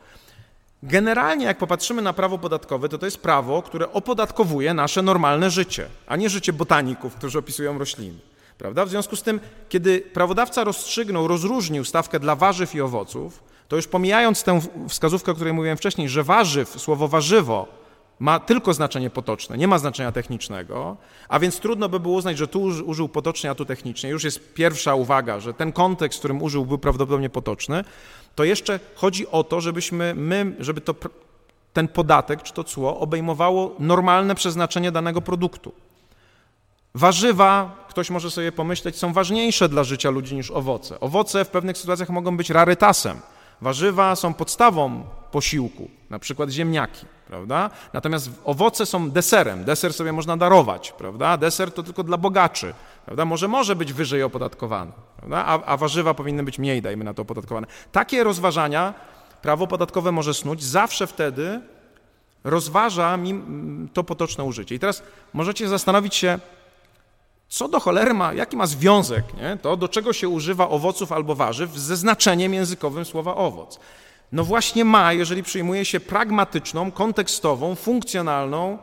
Generalnie, jak popatrzymy na prawo podatkowe, to to jest prawo, które opodatkowuje nasze normalne życie, a nie życie botaników, którzy opisują rośliny. Prawda? W związku z tym, kiedy prawodawca rozstrzygnął, rozróżnił stawkę dla warzyw i owoców, to już pomijając tę wskazówkę, o której mówiłem wcześniej, że warzyw, słowo warzywo ma tylko znaczenie potoczne, nie ma znaczenia technicznego, a więc trudno by było uznać, że tu użył potocznie, a tu technicznie. Już jest pierwsza uwaga, że ten kontekst, w którym użył, był prawdopodobnie potoczny. To jeszcze chodzi o to, żebyśmy my, żeby to, ten podatek czy to cło obejmowało normalne przeznaczenie danego produktu. Warzywa, ktoś może sobie pomyśleć, są ważniejsze dla życia ludzi niż owoce. Owoce w pewnych sytuacjach mogą być rarytasem. Warzywa są podstawą posiłku, na przykład ziemniaki, prawda? Natomiast owoce są deserem. Deser sobie można darować, prawda? Deser to tylko dla bogaczy, prawda? Może może być wyżej opodatkowany? A, a warzywa powinny być mniej, dajmy na to, opodatkowane. Takie rozważania prawo podatkowe może snuć zawsze wtedy rozważa to potoczne użycie. I teraz możecie zastanowić się, co do cholery ma, jaki ma związek nie? to, do czego się używa owoców albo warzyw ze znaczeniem językowym słowa owoc? No właśnie ma, jeżeli przyjmuje się pragmatyczną, kontekstową, funkcjonalną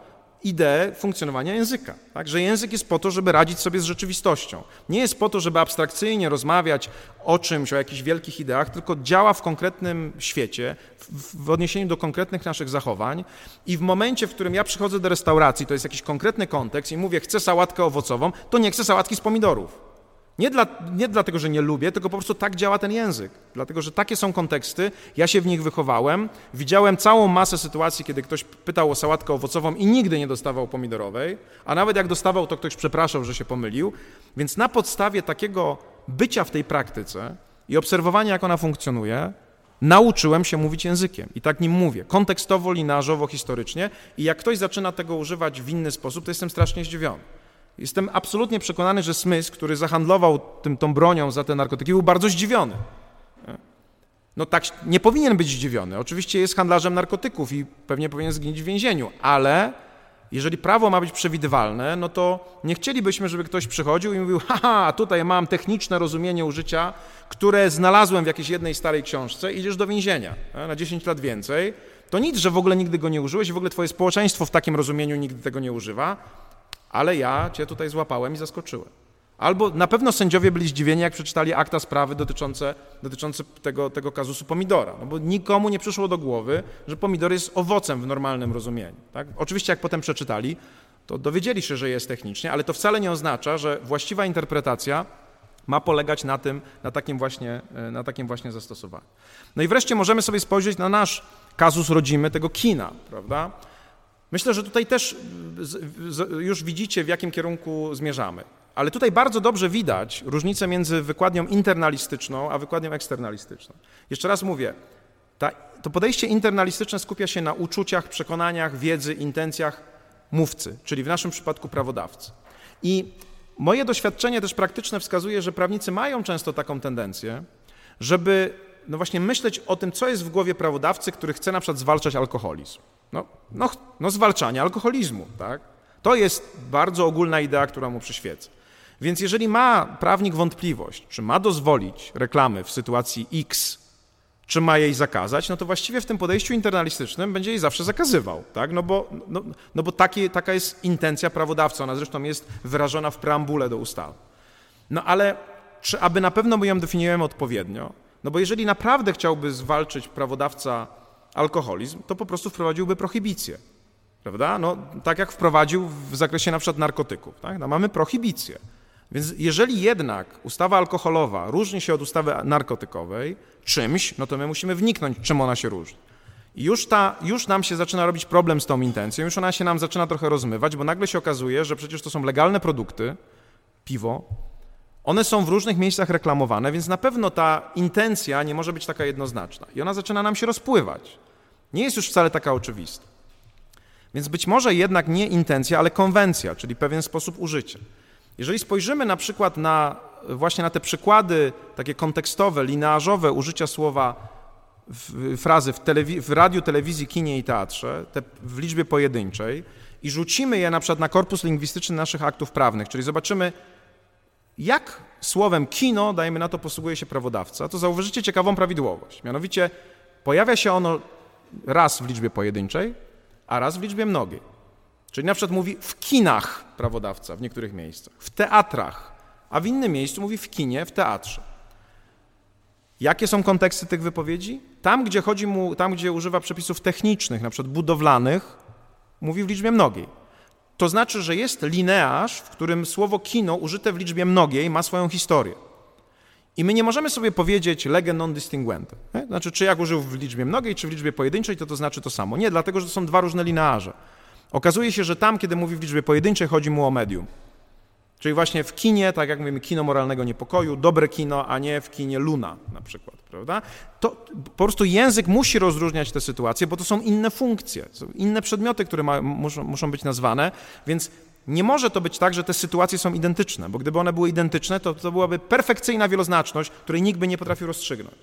ideę funkcjonowania języka. Tak? Że język jest po to, żeby radzić sobie z rzeczywistością. Nie jest po to, żeby abstrakcyjnie rozmawiać o czymś, o jakichś wielkich ideach, tylko działa w konkretnym świecie, w, w odniesieniu do konkretnych naszych zachowań. I w momencie, w którym ja przychodzę do restauracji, to jest jakiś konkretny kontekst i mówię, chcę sałatkę owocową, to nie chcę sałatki z pomidorów. Nie, dla, nie dlatego, że nie lubię, tylko po prostu tak działa ten język. Dlatego, że takie są konteksty, ja się w nich wychowałem, widziałem całą masę sytuacji, kiedy ktoś pytał o sałatkę owocową i nigdy nie dostawał pomidorowej, a nawet jak dostawał, to ktoś przepraszał, że się pomylił. Więc na podstawie takiego bycia w tej praktyce i obserwowania, jak ona funkcjonuje, nauczyłem się mówić językiem i tak nim mówię, kontekstowo, linażowo, historycznie i jak ktoś zaczyna tego używać w inny sposób, to jestem strasznie zdziwiony. Jestem absolutnie przekonany, że Smith, który zahandlował tym, tą bronią za te narkotyki, był bardzo zdziwiony. No tak, nie powinien być zdziwiony. Oczywiście jest handlarzem narkotyków i pewnie powinien zginąć w więzieniu, ale jeżeli prawo ma być przewidywalne, no to nie chcielibyśmy, żeby ktoś przychodził i mówił, haha, tutaj mam techniczne rozumienie użycia, które znalazłem w jakiejś jednej starej książce, idziesz do więzienia na 10 lat więcej. To nic, że w ogóle nigdy go nie użyłeś w ogóle twoje społeczeństwo w takim rozumieniu nigdy tego nie używa ale ja cię tutaj złapałem i zaskoczyłem. Albo na pewno sędziowie byli zdziwieni, jak przeczytali akta sprawy dotyczące, dotyczące tego, tego kazusu pomidora, no bo nikomu nie przyszło do głowy, że pomidor jest owocem w normalnym rozumieniu. Tak? Oczywiście jak potem przeczytali, to dowiedzieli się, że jest technicznie, ale to wcale nie oznacza, że właściwa interpretacja ma polegać na tym, na takim właśnie, e, na takim właśnie zastosowaniu. No i wreszcie możemy sobie spojrzeć na nasz kazus rodzimy tego kina, prawda? Myślę, że tutaj też już widzicie, w jakim kierunku zmierzamy. Ale tutaj bardzo dobrze widać różnicę między wykładnią internalistyczną a wykładnią eksternalistyczną. Jeszcze raz mówię, ta, to podejście internalistyczne skupia się na uczuciach, przekonaniach, wiedzy, intencjach mówcy, czyli w naszym przypadku prawodawcy. I moje doświadczenie też praktyczne wskazuje, że prawnicy mają często taką tendencję, żeby no właśnie myśleć o tym, co jest w głowie prawodawcy, który chce na przykład zwalczać alkoholizm. No, no, no zwalczanie alkoholizmu, tak? To jest bardzo ogólna idea, która mu przyświeca. Więc jeżeli ma prawnik wątpliwość, czy ma dozwolić reklamy w sytuacji X, czy ma jej zakazać, no to właściwie w tym podejściu internalistycznym będzie jej zawsze zakazywał, tak? No bo, no, no bo taki, taka jest intencja prawodawcy, ona zresztą jest wyrażona w preambule do ustawy. No ale czy aby na pewno my ją definiujemy odpowiednio? No bo jeżeli naprawdę chciałby zwalczyć prawodawca alkoholizm, to po prostu wprowadziłby prohibicję, prawda? No tak jak wprowadził w zakresie na przykład narkotyków, tak? No mamy prohibicję. Więc jeżeli jednak ustawa alkoholowa różni się od ustawy narkotykowej czymś, no to my musimy wniknąć, czym ona się różni. I już, ta, już nam się zaczyna robić problem z tą intencją, już ona się nam zaczyna trochę rozmywać, bo nagle się okazuje, że przecież to są legalne produkty, piwo, one są w różnych miejscach reklamowane, więc na pewno ta intencja nie może być taka jednoznaczna. I ona zaczyna nam się rozpływać. Nie jest już wcale taka oczywista. Więc być może jednak nie intencja, ale konwencja, czyli pewien sposób użycia. Jeżeli spojrzymy na przykład na właśnie na te przykłady takie kontekstowe, linearzowe użycia słowa w, frazy w, telewi- w radiu, telewizji, kinie i teatrze, te w liczbie pojedynczej i rzucimy je na przykład na korpus lingwistyczny naszych aktów prawnych, czyli zobaczymy, jak słowem kino, dajmy na to, posługuje się prawodawca, to zauważycie ciekawą prawidłowość. Mianowicie pojawia się ono raz w liczbie pojedynczej, a raz w liczbie mnogiej. Czyli na przykład mówi w kinach prawodawca w niektórych miejscach, w teatrach, a w innym miejscu mówi w kinie, w teatrze. Jakie są konteksty tych wypowiedzi? Tam, gdzie chodzi mu, tam, gdzie używa przepisów technicznych, na przykład budowlanych, mówi w liczbie mnogiej. To znaczy, że jest linearz, w którym słowo kino użyte w liczbie mnogiej ma swoją historię. I my nie możemy sobie powiedzieć lege non distinguente. Znaczy, czy jak użył w liczbie mnogiej, czy w liczbie pojedynczej, to to znaczy to samo. Nie, dlatego, że to są dwa różne linearze. Okazuje się, że tam, kiedy mówi w liczbie pojedynczej, chodzi mu o medium. Czyli właśnie w kinie, tak jak mówimy, kino moralnego niepokoju, dobre kino, a nie w kinie Luna na przykład, prawda? To po prostu język musi rozróżniać te sytuacje, bo to są inne funkcje, są inne przedmioty, które ma, muszą, muszą być nazwane, więc nie może to być tak, że te sytuacje są identyczne, bo gdyby one były identyczne, to to byłaby perfekcyjna wieloznaczność, której nikt by nie potrafił rozstrzygnąć.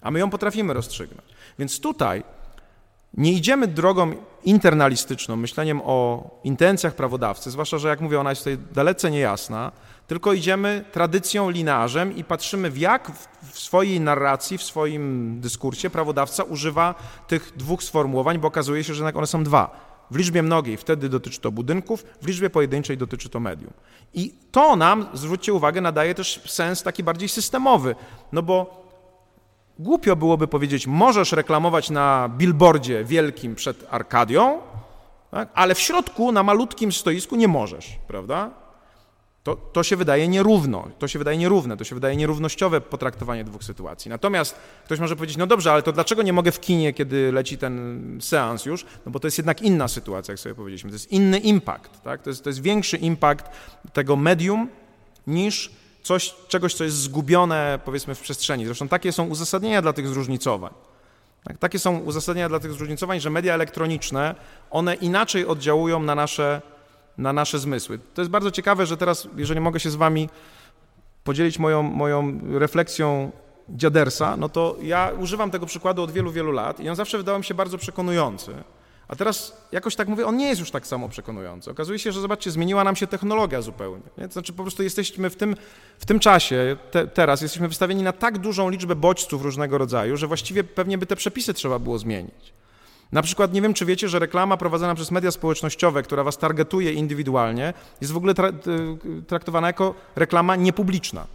A my ją potrafimy rozstrzygnąć. Więc tutaj nie idziemy drogą internalistyczną, myśleniem o intencjach prawodawcy, zwłaszcza, że jak mówię, ona jest tutaj dalece niejasna, tylko idziemy tradycją, linarzem i patrzymy, w jak w swojej narracji, w swoim dyskursie prawodawca używa tych dwóch sformułowań, bo okazuje się, że one są dwa. W liczbie mnogiej wtedy dotyczy to budynków, w liczbie pojedynczej dotyczy to medium. I to nam, zwróćcie uwagę, nadaje też sens taki bardziej systemowy, no bo Głupio byłoby powiedzieć, możesz reklamować na billboardzie wielkim przed Arkadią, tak? ale w środku na malutkim stoisku nie możesz, prawda? To, to się wydaje nierówno, to się wydaje nierówne, to się wydaje nierównościowe potraktowanie dwóch sytuacji. Natomiast ktoś może powiedzieć, no dobrze, ale to dlaczego nie mogę w kinie, kiedy leci ten seans już? No bo to jest jednak inna sytuacja, jak sobie powiedzieliśmy, to jest inny impact, tak? to, jest, to jest większy impact tego medium niż coś, czegoś, co jest zgubione, powiedzmy, w przestrzeni. Zresztą takie są uzasadnienia dla tych zróżnicowań. Tak, takie są uzasadnienia dla tych zróżnicowań, że media elektroniczne, one inaczej oddziałują na nasze, na nasze zmysły. To jest bardzo ciekawe, że teraz, jeżeli mogę się z wami podzielić moją, moją refleksją dziadersa, no to ja używam tego przykładu od wielu, wielu lat i on zawsze wydał mi się bardzo przekonujący. A teraz jakoś tak mówię, on nie jest już tak samo przekonujący. Okazuje się, że zobaczcie, zmieniła nam się technologia zupełnie. Nie? To znaczy po prostu jesteśmy w tym, w tym czasie, te, teraz jesteśmy wystawieni na tak dużą liczbę bodźców różnego rodzaju, że właściwie pewnie by te przepisy trzeba było zmienić. Na przykład nie wiem, czy wiecie, że reklama prowadzona przez media społecznościowe, która was targetuje indywidualnie, jest w ogóle tra traktowana jako reklama niepubliczna.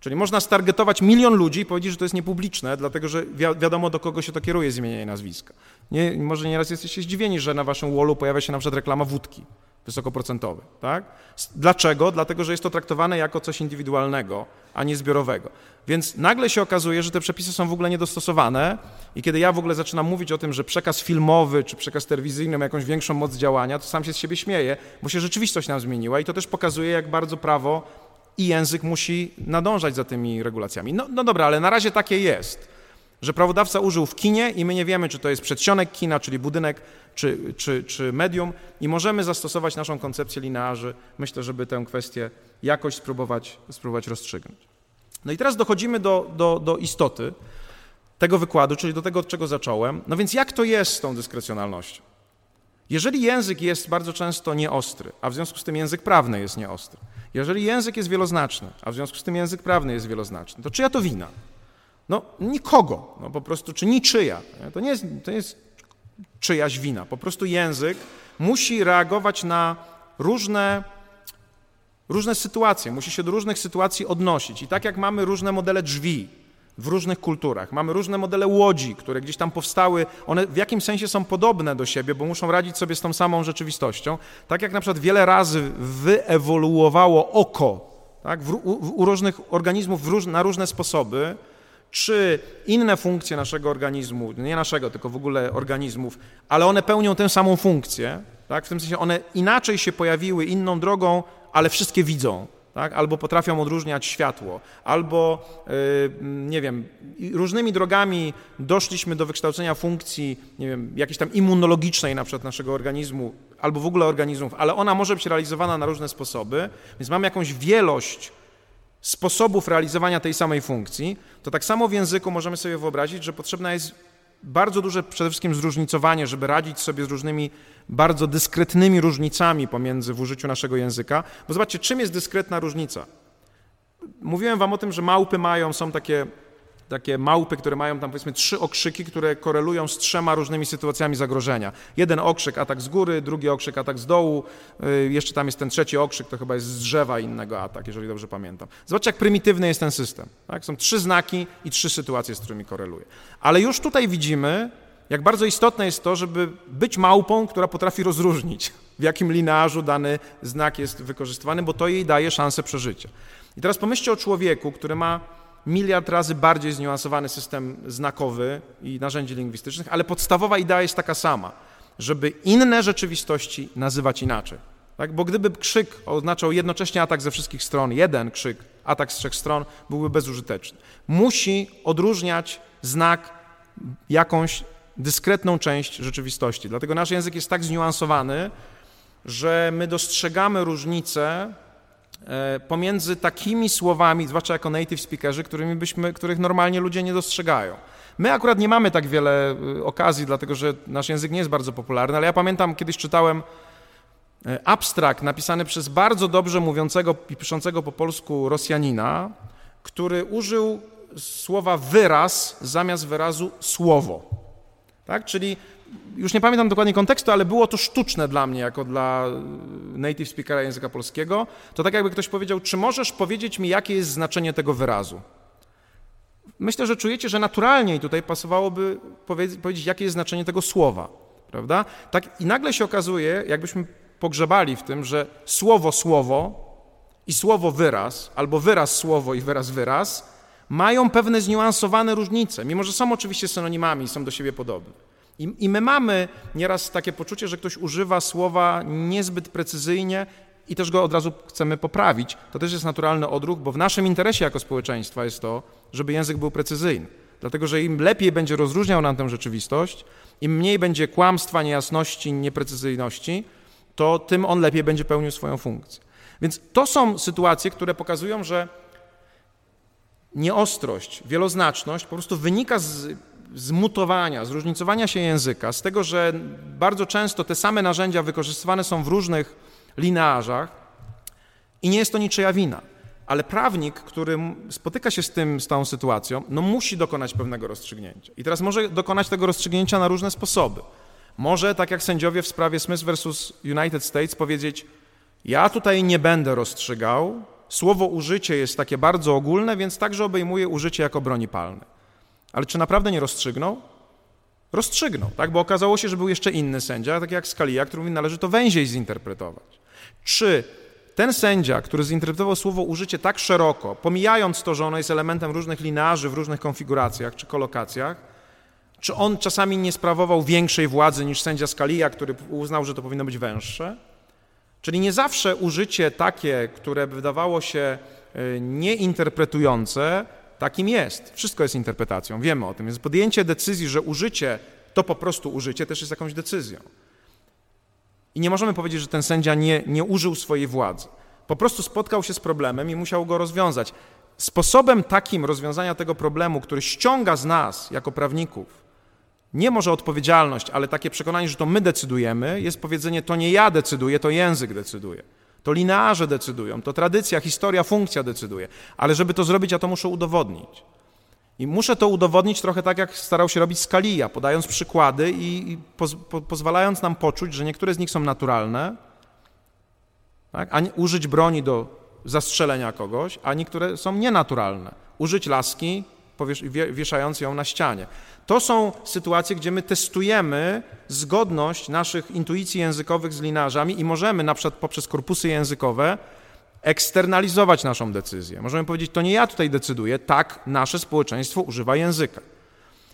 Czyli można stargetować milion ludzi i powiedzieć, że to jest niepubliczne, dlatego że wi wiadomo, do kogo się to kieruje z nazwiska. Nie, może nieraz jesteście zdziwieni, że na waszym wallu pojawia się na przykład reklama wódki wysokoprocentowej. Tak? Dlaczego? Dlatego, że jest to traktowane jako coś indywidualnego, a nie zbiorowego. Więc nagle się okazuje, że te przepisy są w ogóle niedostosowane i kiedy ja w ogóle zaczynam mówić o tym, że przekaz filmowy czy przekaz telewizyjny ma jakąś większą moc działania, to sam się z siebie śmieję, bo się rzeczywistość nam zmieniła i to też pokazuje, jak bardzo prawo i język musi nadążać za tymi regulacjami. No, no dobra, ale na razie takie jest, że prawodawca użył w kinie i my nie wiemy, czy to jest przedsionek kina, czyli budynek, czy, czy, czy medium i możemy zastosować naszą koncepcję linearzy, myślę, żeby tę kwestię jakoś spróbować, spróbować rozstrzygnąć. No i teraz dochodzimy do, do, do istoty tego wykładu, czyli do tego, od czego zacząłem. No więc jak to jest z tą dyskrecjonalnością? Jeżeli język jest bardzo często nieostry, a w związku z tym język prawny jest nieostry, jeżeli język jest wieloznaczny, a w związku z tym język prawny jest wieloznaczny, to czyja to wina? No nikogo, no po prostu, czy niczyja. To nie jest, to jest czyjaś wina. Po prostu język musi reagować na różne, różne sytuacje, musi się do różnych sytuacji odnosić. I tak jak mamy różne modele drzwi, w różnych kulturach. Mamy różne modele łodzi, które gdzieś tam powstały. One w jakimś sensie są podobne do siebie, bo muszą radzić sobie z tą samą rzeczywistością. Tak jak na przykład wiele razy wyewoluowało oko tak, w, u, u różnych organizmów róż, na różne sposoby, czy inne funkcje naszego organizmu, nie naszego, tylko w ogóle organizmów, ale one pełnią tę samą funkcję, tak? w tym sensie one inaczej się pojawiły, inną drogą, ale wszystkie widzą tak? albo potrafią odróżniać światło, albo yy, nie wiem, różnymi drogami doszliśmy do wykształcenia funkcji, nie wiem, jakiejś tam immunologicznej na przykład naszego organizmu, albo w ogóle organizmów, ale ona może być realizowana na różne sposoby, więc mamy jakąś wielość sposobów realizowania tej samej funkcji, to tak samo w języku możemy sobie wyobrazić, że potrzebna jest bardzo duże przede wszystkim zróżnicowanie, żeby radzić sobie z różnymi bardzo dyskretnymi różnicami pomiędzy w użyciu naszego języka. Bo zobaczcie, czym jest dyskretna różnica? Mówiłem wam o tym, że małpy mają, są takie takie małpy, które mają tam powiedzmy trzy okrzyki, które korelują z trzema różnymi sytuacjami zagrożenia. Jeden okrzyk atak z góry, drugi okrzyk atak z dołu, y, jeszcze tam jest ten trzeci okrzyk, to chyba jest z drzewa innego atak, jeżeli dobrze pamiętam. Zobaczcie, jak prymitywny jest ten system. Tak? Są trzy znaki i trzy sytuacje, z którymi koreluje. Ale już tutaj widzimy, jak bardzo istotne jest to, żeby być małpą, która potrafi rozróżnić, w jakim linearzu dany znak jest wykorzystywany, bo to jej daje szansę przeżycia. I teraz pomyślcie o człowieku, który ma miliard razy bardziej zniuansowany system znakowy i narzędzi lingwistycznych, ale podstawowa idea jest taka sama, żeby inne rzeczywistości nazywać inaczej. Tak? Bo gdyby krzyk oznaczał jednocześnie atak ze wszystkich stron, jeden krzyk, atak z trzech stron, byłby bezużyteczny. Musi odróżniać znak jakąś dyskretną część rzeczywistości. Dlatego nasz język jest tak zniuansowany, że my dostrzegamy różnice pomiędzy takimi słowami, zwłaszcza jako native speakerzy, którymi byśmy, których normalnie ludzie nie dostrzegają. My akurat nie mamy tak wiele e, okazji, dlatego że nasz język nie jest bardzo popularny, ale ja pamiętam, kiedyś czytałem e, abstrakt napisany przez bardzo dobrze mówiącego i piszącego po polsku Rosjanina, który użył słowa wyraz zamiast wyrazu słowo. Tak? Czyli już nie pamiętam dokładnie kontekstu, ale było to sztuczne dla mnie, jako dla e, native speakera języka polskiego. To tak jakby ktoś powiedział, czy możesz powiedzieć mi, jakie jest znaczenie tego wyrazu? Myślę, że czujecie, że naturalnie tutaj pasowałoby powiedzieć, jakie jest znaczenie tego słowa, prawda? Tak, I nagle się okazuje, jakbyśmy pogrzebali w tym, że słowo słowo i słowo wyraz, albo wyraz słowo i wyraz wyraz, mają pewne zniuansowane różnice, mimo że są oczywiście synonimami, są do siebie podobne. I, I my mamy nieraz takie poczucie, że ktoś używa słowa niezbyt precyzyjnie i też go od razu chcemy poprawić. To też jest naturalny odruch, bo w naszym interesie jako społeczeństwa jest to, żeby język był precyzyjny. Dlatego, że im lepiej będzie rozróżniał nam tę rzeczywistość, im mniej będzie kłamstwa, niejasności, nieprecyzyjności, to tym on lepiej będzie pełnił swoją funkcję. Więc to są sytuacje, które pokazują, że nieostrość, wieloznaczność po prostu wynika z zmutowania, zróżnicowania się języka, z tego, że bardzo często te same narzędzia wykorzystywane są w różnych linearzach i nie jest to niczyja wina. ale prawnik, który spotyka się z tym, z tą sytuacją, no musi dokonać pewnego rozstrzygnięcia. I teraz może dokonać tego rozstrzygnięcia na różne sposoby. Może, tak jak sędziowie w sprawie Smith versus United States, powiedzieć: Ja tutaj nie będę rozstrzygał. Słowo użycie jest takie bardzo ogólne, więc także obejmuje użycie jako broni palnej. Ale czy naprawdę nie rozstrzygnął? Rozstrzygnął, tak? Bo okazało się, że był jeszcze inny sędzia, tak jak Scalia, który mówi, należy to węziej zinterpretować. Czy ten sędzia, który zinterpretował słowo użycie tak szeroko, pomijając to, że ono jest elementem różnych linarzy w różnych konfiguracjach czy kolokacjach, czy on czasami nie sprawował większej władzy niż sędzia Scalia, który uznał, że to powinno być węższe? Czyli nie zawsze użycie takie, które wydawało się y, nieinterpretujące, takim jest. Wszystko jest interpretacją, wiemy o tym. Więc podjęcie decyzji, że użycie to po prostu użycie, też jest jakąś decyzją. I nie możemy powiedzieć, że ten sędzia nie, nie użył swojej władzy. Po prostu spotkał się z problemem i musiał go rozwiązać. Sposobem takim rozwiązania tego problemu, który ściąga z nas jako prawników, nie może odpowiedzialność, ale takie przekonanie, że to my decydujemy, jest powiedzenie: to nie ja decyduję, to język decyduje. To linearze decydują, to tradycja, historia, funkcja decyduje. Ale żeby to zrobić, ja to muszę udowodnić. I muszę to udowodnić trochę tak, jak starał się robić Scalia, podając przykłady i, i poz, po, pozwalając nam poczuć, że niektóre z nich są naturalne, tak? a nie, użyć broni do zastrzelenia kogoś, a niektóre są nienaturalne. Użyć laski, wieszając ją na ścianie. To są sytuacje, gdzie my testujemy zgodność naszych intuicji językowych z linarzami i możemy na przykład poprzez korpusy językowe eksternalizować naszą decyzję. Możemy powiedzieć, to nie ja tutaj decyduję, tak nasze społeczeństwo używa języka.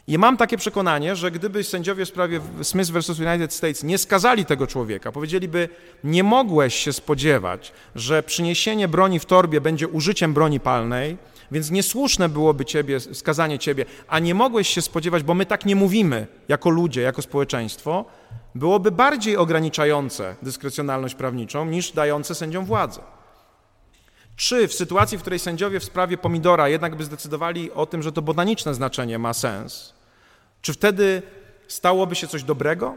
I mam takie przekonanie, że gdyby sędziowie w sprawie Smith vs. United States nie skazali tego człowieka, powiedzieliby, nie mogłeś się spodziewać, że przyniesienie broni w torbie będzie użyciem broni palnej, więc niesłuszne byłoby ciebie, skazanie ciebie, a nie mogłeś się spodziewać, bo my tak nie mówimy jako ludzie, jako społeczeństwo, byłoby bardziej ograniczające dyskrecjonalność prawniczą niż dające sędziom władzę. Czy w sytuacji, w której sędziowie w sprawie pomidora jednak by zdecydowali o tym, że to botaniczne znaczenie ma sens, czy wtedy stałoby się coś dobrego?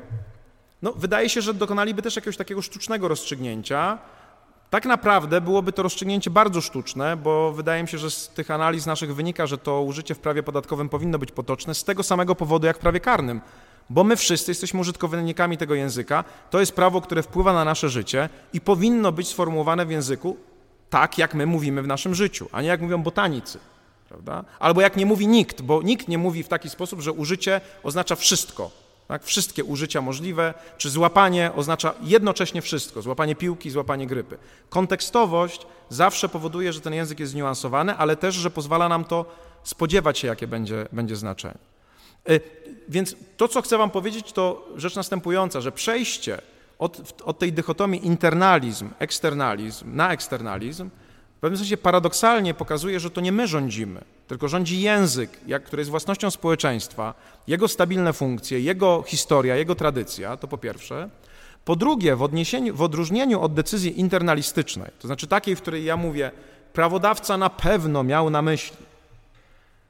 No, wydaje się, że dokonaliby też jakiegoś takiego sztucznego rozstrzygnięcia. Tak naprawdę byłoby to rozstrzygnięcie bardzo sztuczne, bo wydaje mi się, że z tych analiz naszych wynika, że to użycie w prawie podatkowym powinno być potoczne z tego samego powodu jak w prawie karnym. Bo my wszyscy jesteśmy użytkownikami tego języka. To jest prawo, które wpływa na nasze życie i powinno być sformułowane w języku tak, jak my mówimy w naszym życiu, a nie jak mówią botanicy. Prawda? Albo jak nie mówi nikt, bo nikt nie mówi w taki sposób, że użycie oznacza wszystko. Tak? Wszystkie użycia możliwe, czy złapanie oznacza jednocześnie wszystko, złapanie piłki, złapanie grypy. Kontekstowość zawsze powoduje, że ten język jest zniuansowany, ale też, że pozwala nam to spodziewać się, jakie będzie, będzie znaczenie. Y, więc to, co chcę Wam powiedzieć, to rzecz następująca, że przejście od, od tej dychotomii internalizm, eksternalizm na eksternalizm pewnym sensie paradoksalnie pokazuje, że to nie my rządzimy, tylko rządzi język, jak, który jest własnością społeczeństwa, jego stabilne funkcje, jego historia, jego tradycja, to po pierwsze. Po drugie, w, w odróżnieniu od decyzji internalistycznej, to znaczy takiej, w której ja mówię, prawodawca na pewno miał na myśli,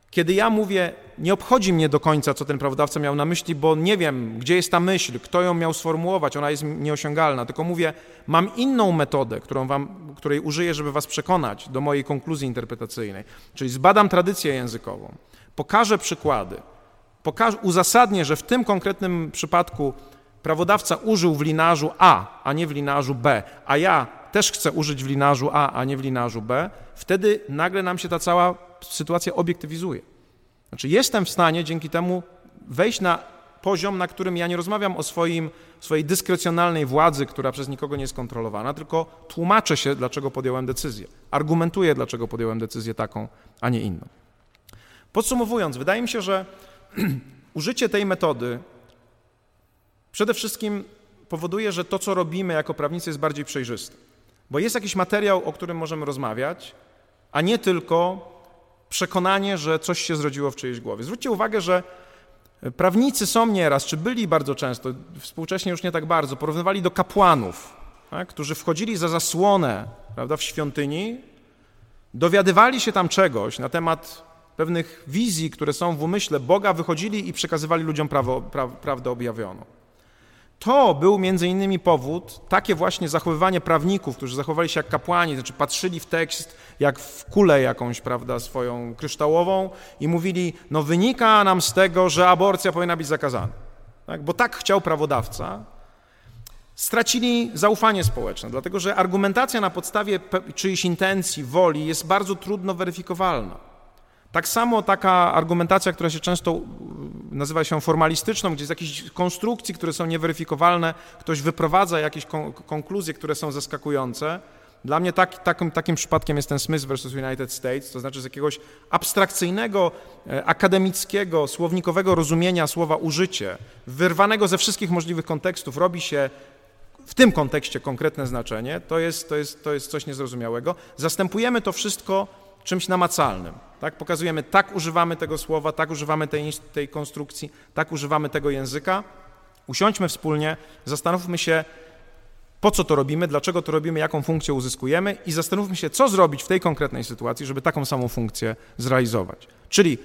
kiedy ja mówię, nie obchodzi mnie do końca, co ten prawodawca miał na myśli, bo nie wiem, gdzie jest ta myśl, kto ją miał sformułować, ona jest nieosiągalna, tylko mówię, mam inną metodę, wam, której użyję, żeby was przekonać do mojej konkluzji interpretacyjnej. Czyli zbadam tradycję językową, pokażę przykłady, pokażę, uzasadnię, że w tym konkretnym przypadku prawodawca użył w linarzu A, a nie w linarzu B, a ja też chcę użyć w linarzu A, a nie w linarzu B, wtedy nagle nam się ta cała sytuacja obiektywizuje. Znaczy, jestem w stanie dzięki temu wejść na poziom, na którym ja nie rozmawiam o swoim, swojej dyskrecjonalnej władzy, która przez nikogo nie jest kontrolowana, tylko tłumaczę się, dlaczego podjąłem decyzję. Argumentuję, dlaczego podjąłem decyzję taką, a nie inną. Podsumowując, wydaje mi się, że użycie tej metody przede wszystkim powoduje, że to, co robimy jako prawnicy, jest bardziej przejrzyste. Bo jest jakiś materiał, o którym możemy rozmawiać, a nie tylko przekonanie, że coś się zrodziło w czyjejś głowie. Zwróćcie uwagę, że prawnicy są nieraz, czy byli bardzo często, współcześnie już nie tak bardzo, porównywali do kapłanów, tak, którzy wchodzili za zasłonę prawda, w świątyni, dowiadywali się tam czegoś na temat pewnych wizji, które są w umyśle Boga, wychodzili i przekazywali ludziom prawo, pra, prawdę objawioną. To był między innymi powód, takie właśnie zachowywanie prawników, którzy zachowali się jak kapłani, znaczy patrzyli w tekst jak w kulę jakąś, prawda, swoją kryształową i mówili, no wynika nam z tego, że aborcja powinna być zakazana, tak? bo tak chciał prawodawca, stracili zaufanie społeczne, dlatego że argumentacja na podstawie czyjejś intencji, woli jest bardzo trudno weryfikowalna. Tak samo taka argumentacja, która się często nazywa się formalistyczną, gdzie z jakichś konstrukcji, które są nieweryfikowalne, ktoś wyprowadza jakieś konkluzje, które są zaskakujące. Dla mnie tak, takim, takim przypadkiem jest ten Smith versus United States, to znaczy z jakiegoś abstrakcyjnego, e, akademickiego, słownikowego rozumienia słowa użycie, wyrwanego ze wszystkich możliwych kontekstów, robi się w tym kontekście konkretne znaczenie, to jest, to jest, to jest coś niezrozumiałego. Zastępujemy to wszystko czymś namacalnym. Tak? Pokazujemy, tak używamy tego słowa, tak używamy tej, tej konstrukcji, tak używamy tego języka. Usiądźmy wspólnie, zastanówmy się, po co to robimy, dlaczego to robimy, jaką funkcję uzyskujemy i zastanówmy się, co zrobić w tej konkretnej sytuacji, żeby taką samą funkcję zrealizować. Czyli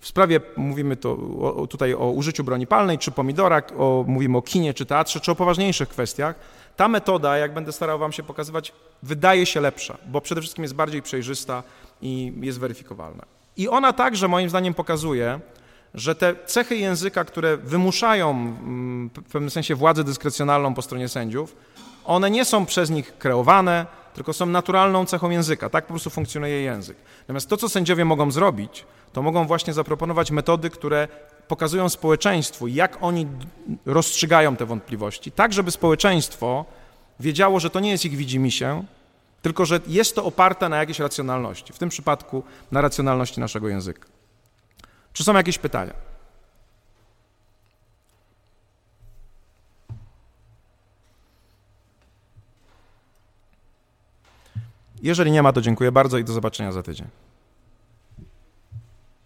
w sprawie, mówimy to, o, tutaj o użyciu broni palnej, czy pomidora, o, mówimy o kinie, czy teatrze, czy o poważniejszych kwestiach, ta metoda, jak będę starał Wam się pokazywać, wydaje się lepsza, bo przede wszystkim jest bardziej przejrzysta i jest weryfikowalna. I ona także moim zdaniem pokazuje, że te cechy języka, które wymuszają mm, w pewnym sensie władzę dyskrecjonalną po stronie sędziów, one nie są przez nich kreowane, tylko są naturalną cechą języka. Tak po prostu funkcjonuje język. Natomiast to, co sędziowie mogą zrobić, to mogą właśnie zaproponować metody, które pokazują społeczeństwu, jak oni rozstrzygają te wątpliwości, tak żeby społeczeństwo wiedziało, że to nie jest ich widzimisię, tylko że jest to oparte na jakiejś racjonalności, w tym przypadku na racjonalności naszego języka. Czy są jakieś pytania? Jeżeli nie ma, to dziękuję bardzo i do zobaczenia za tydzień.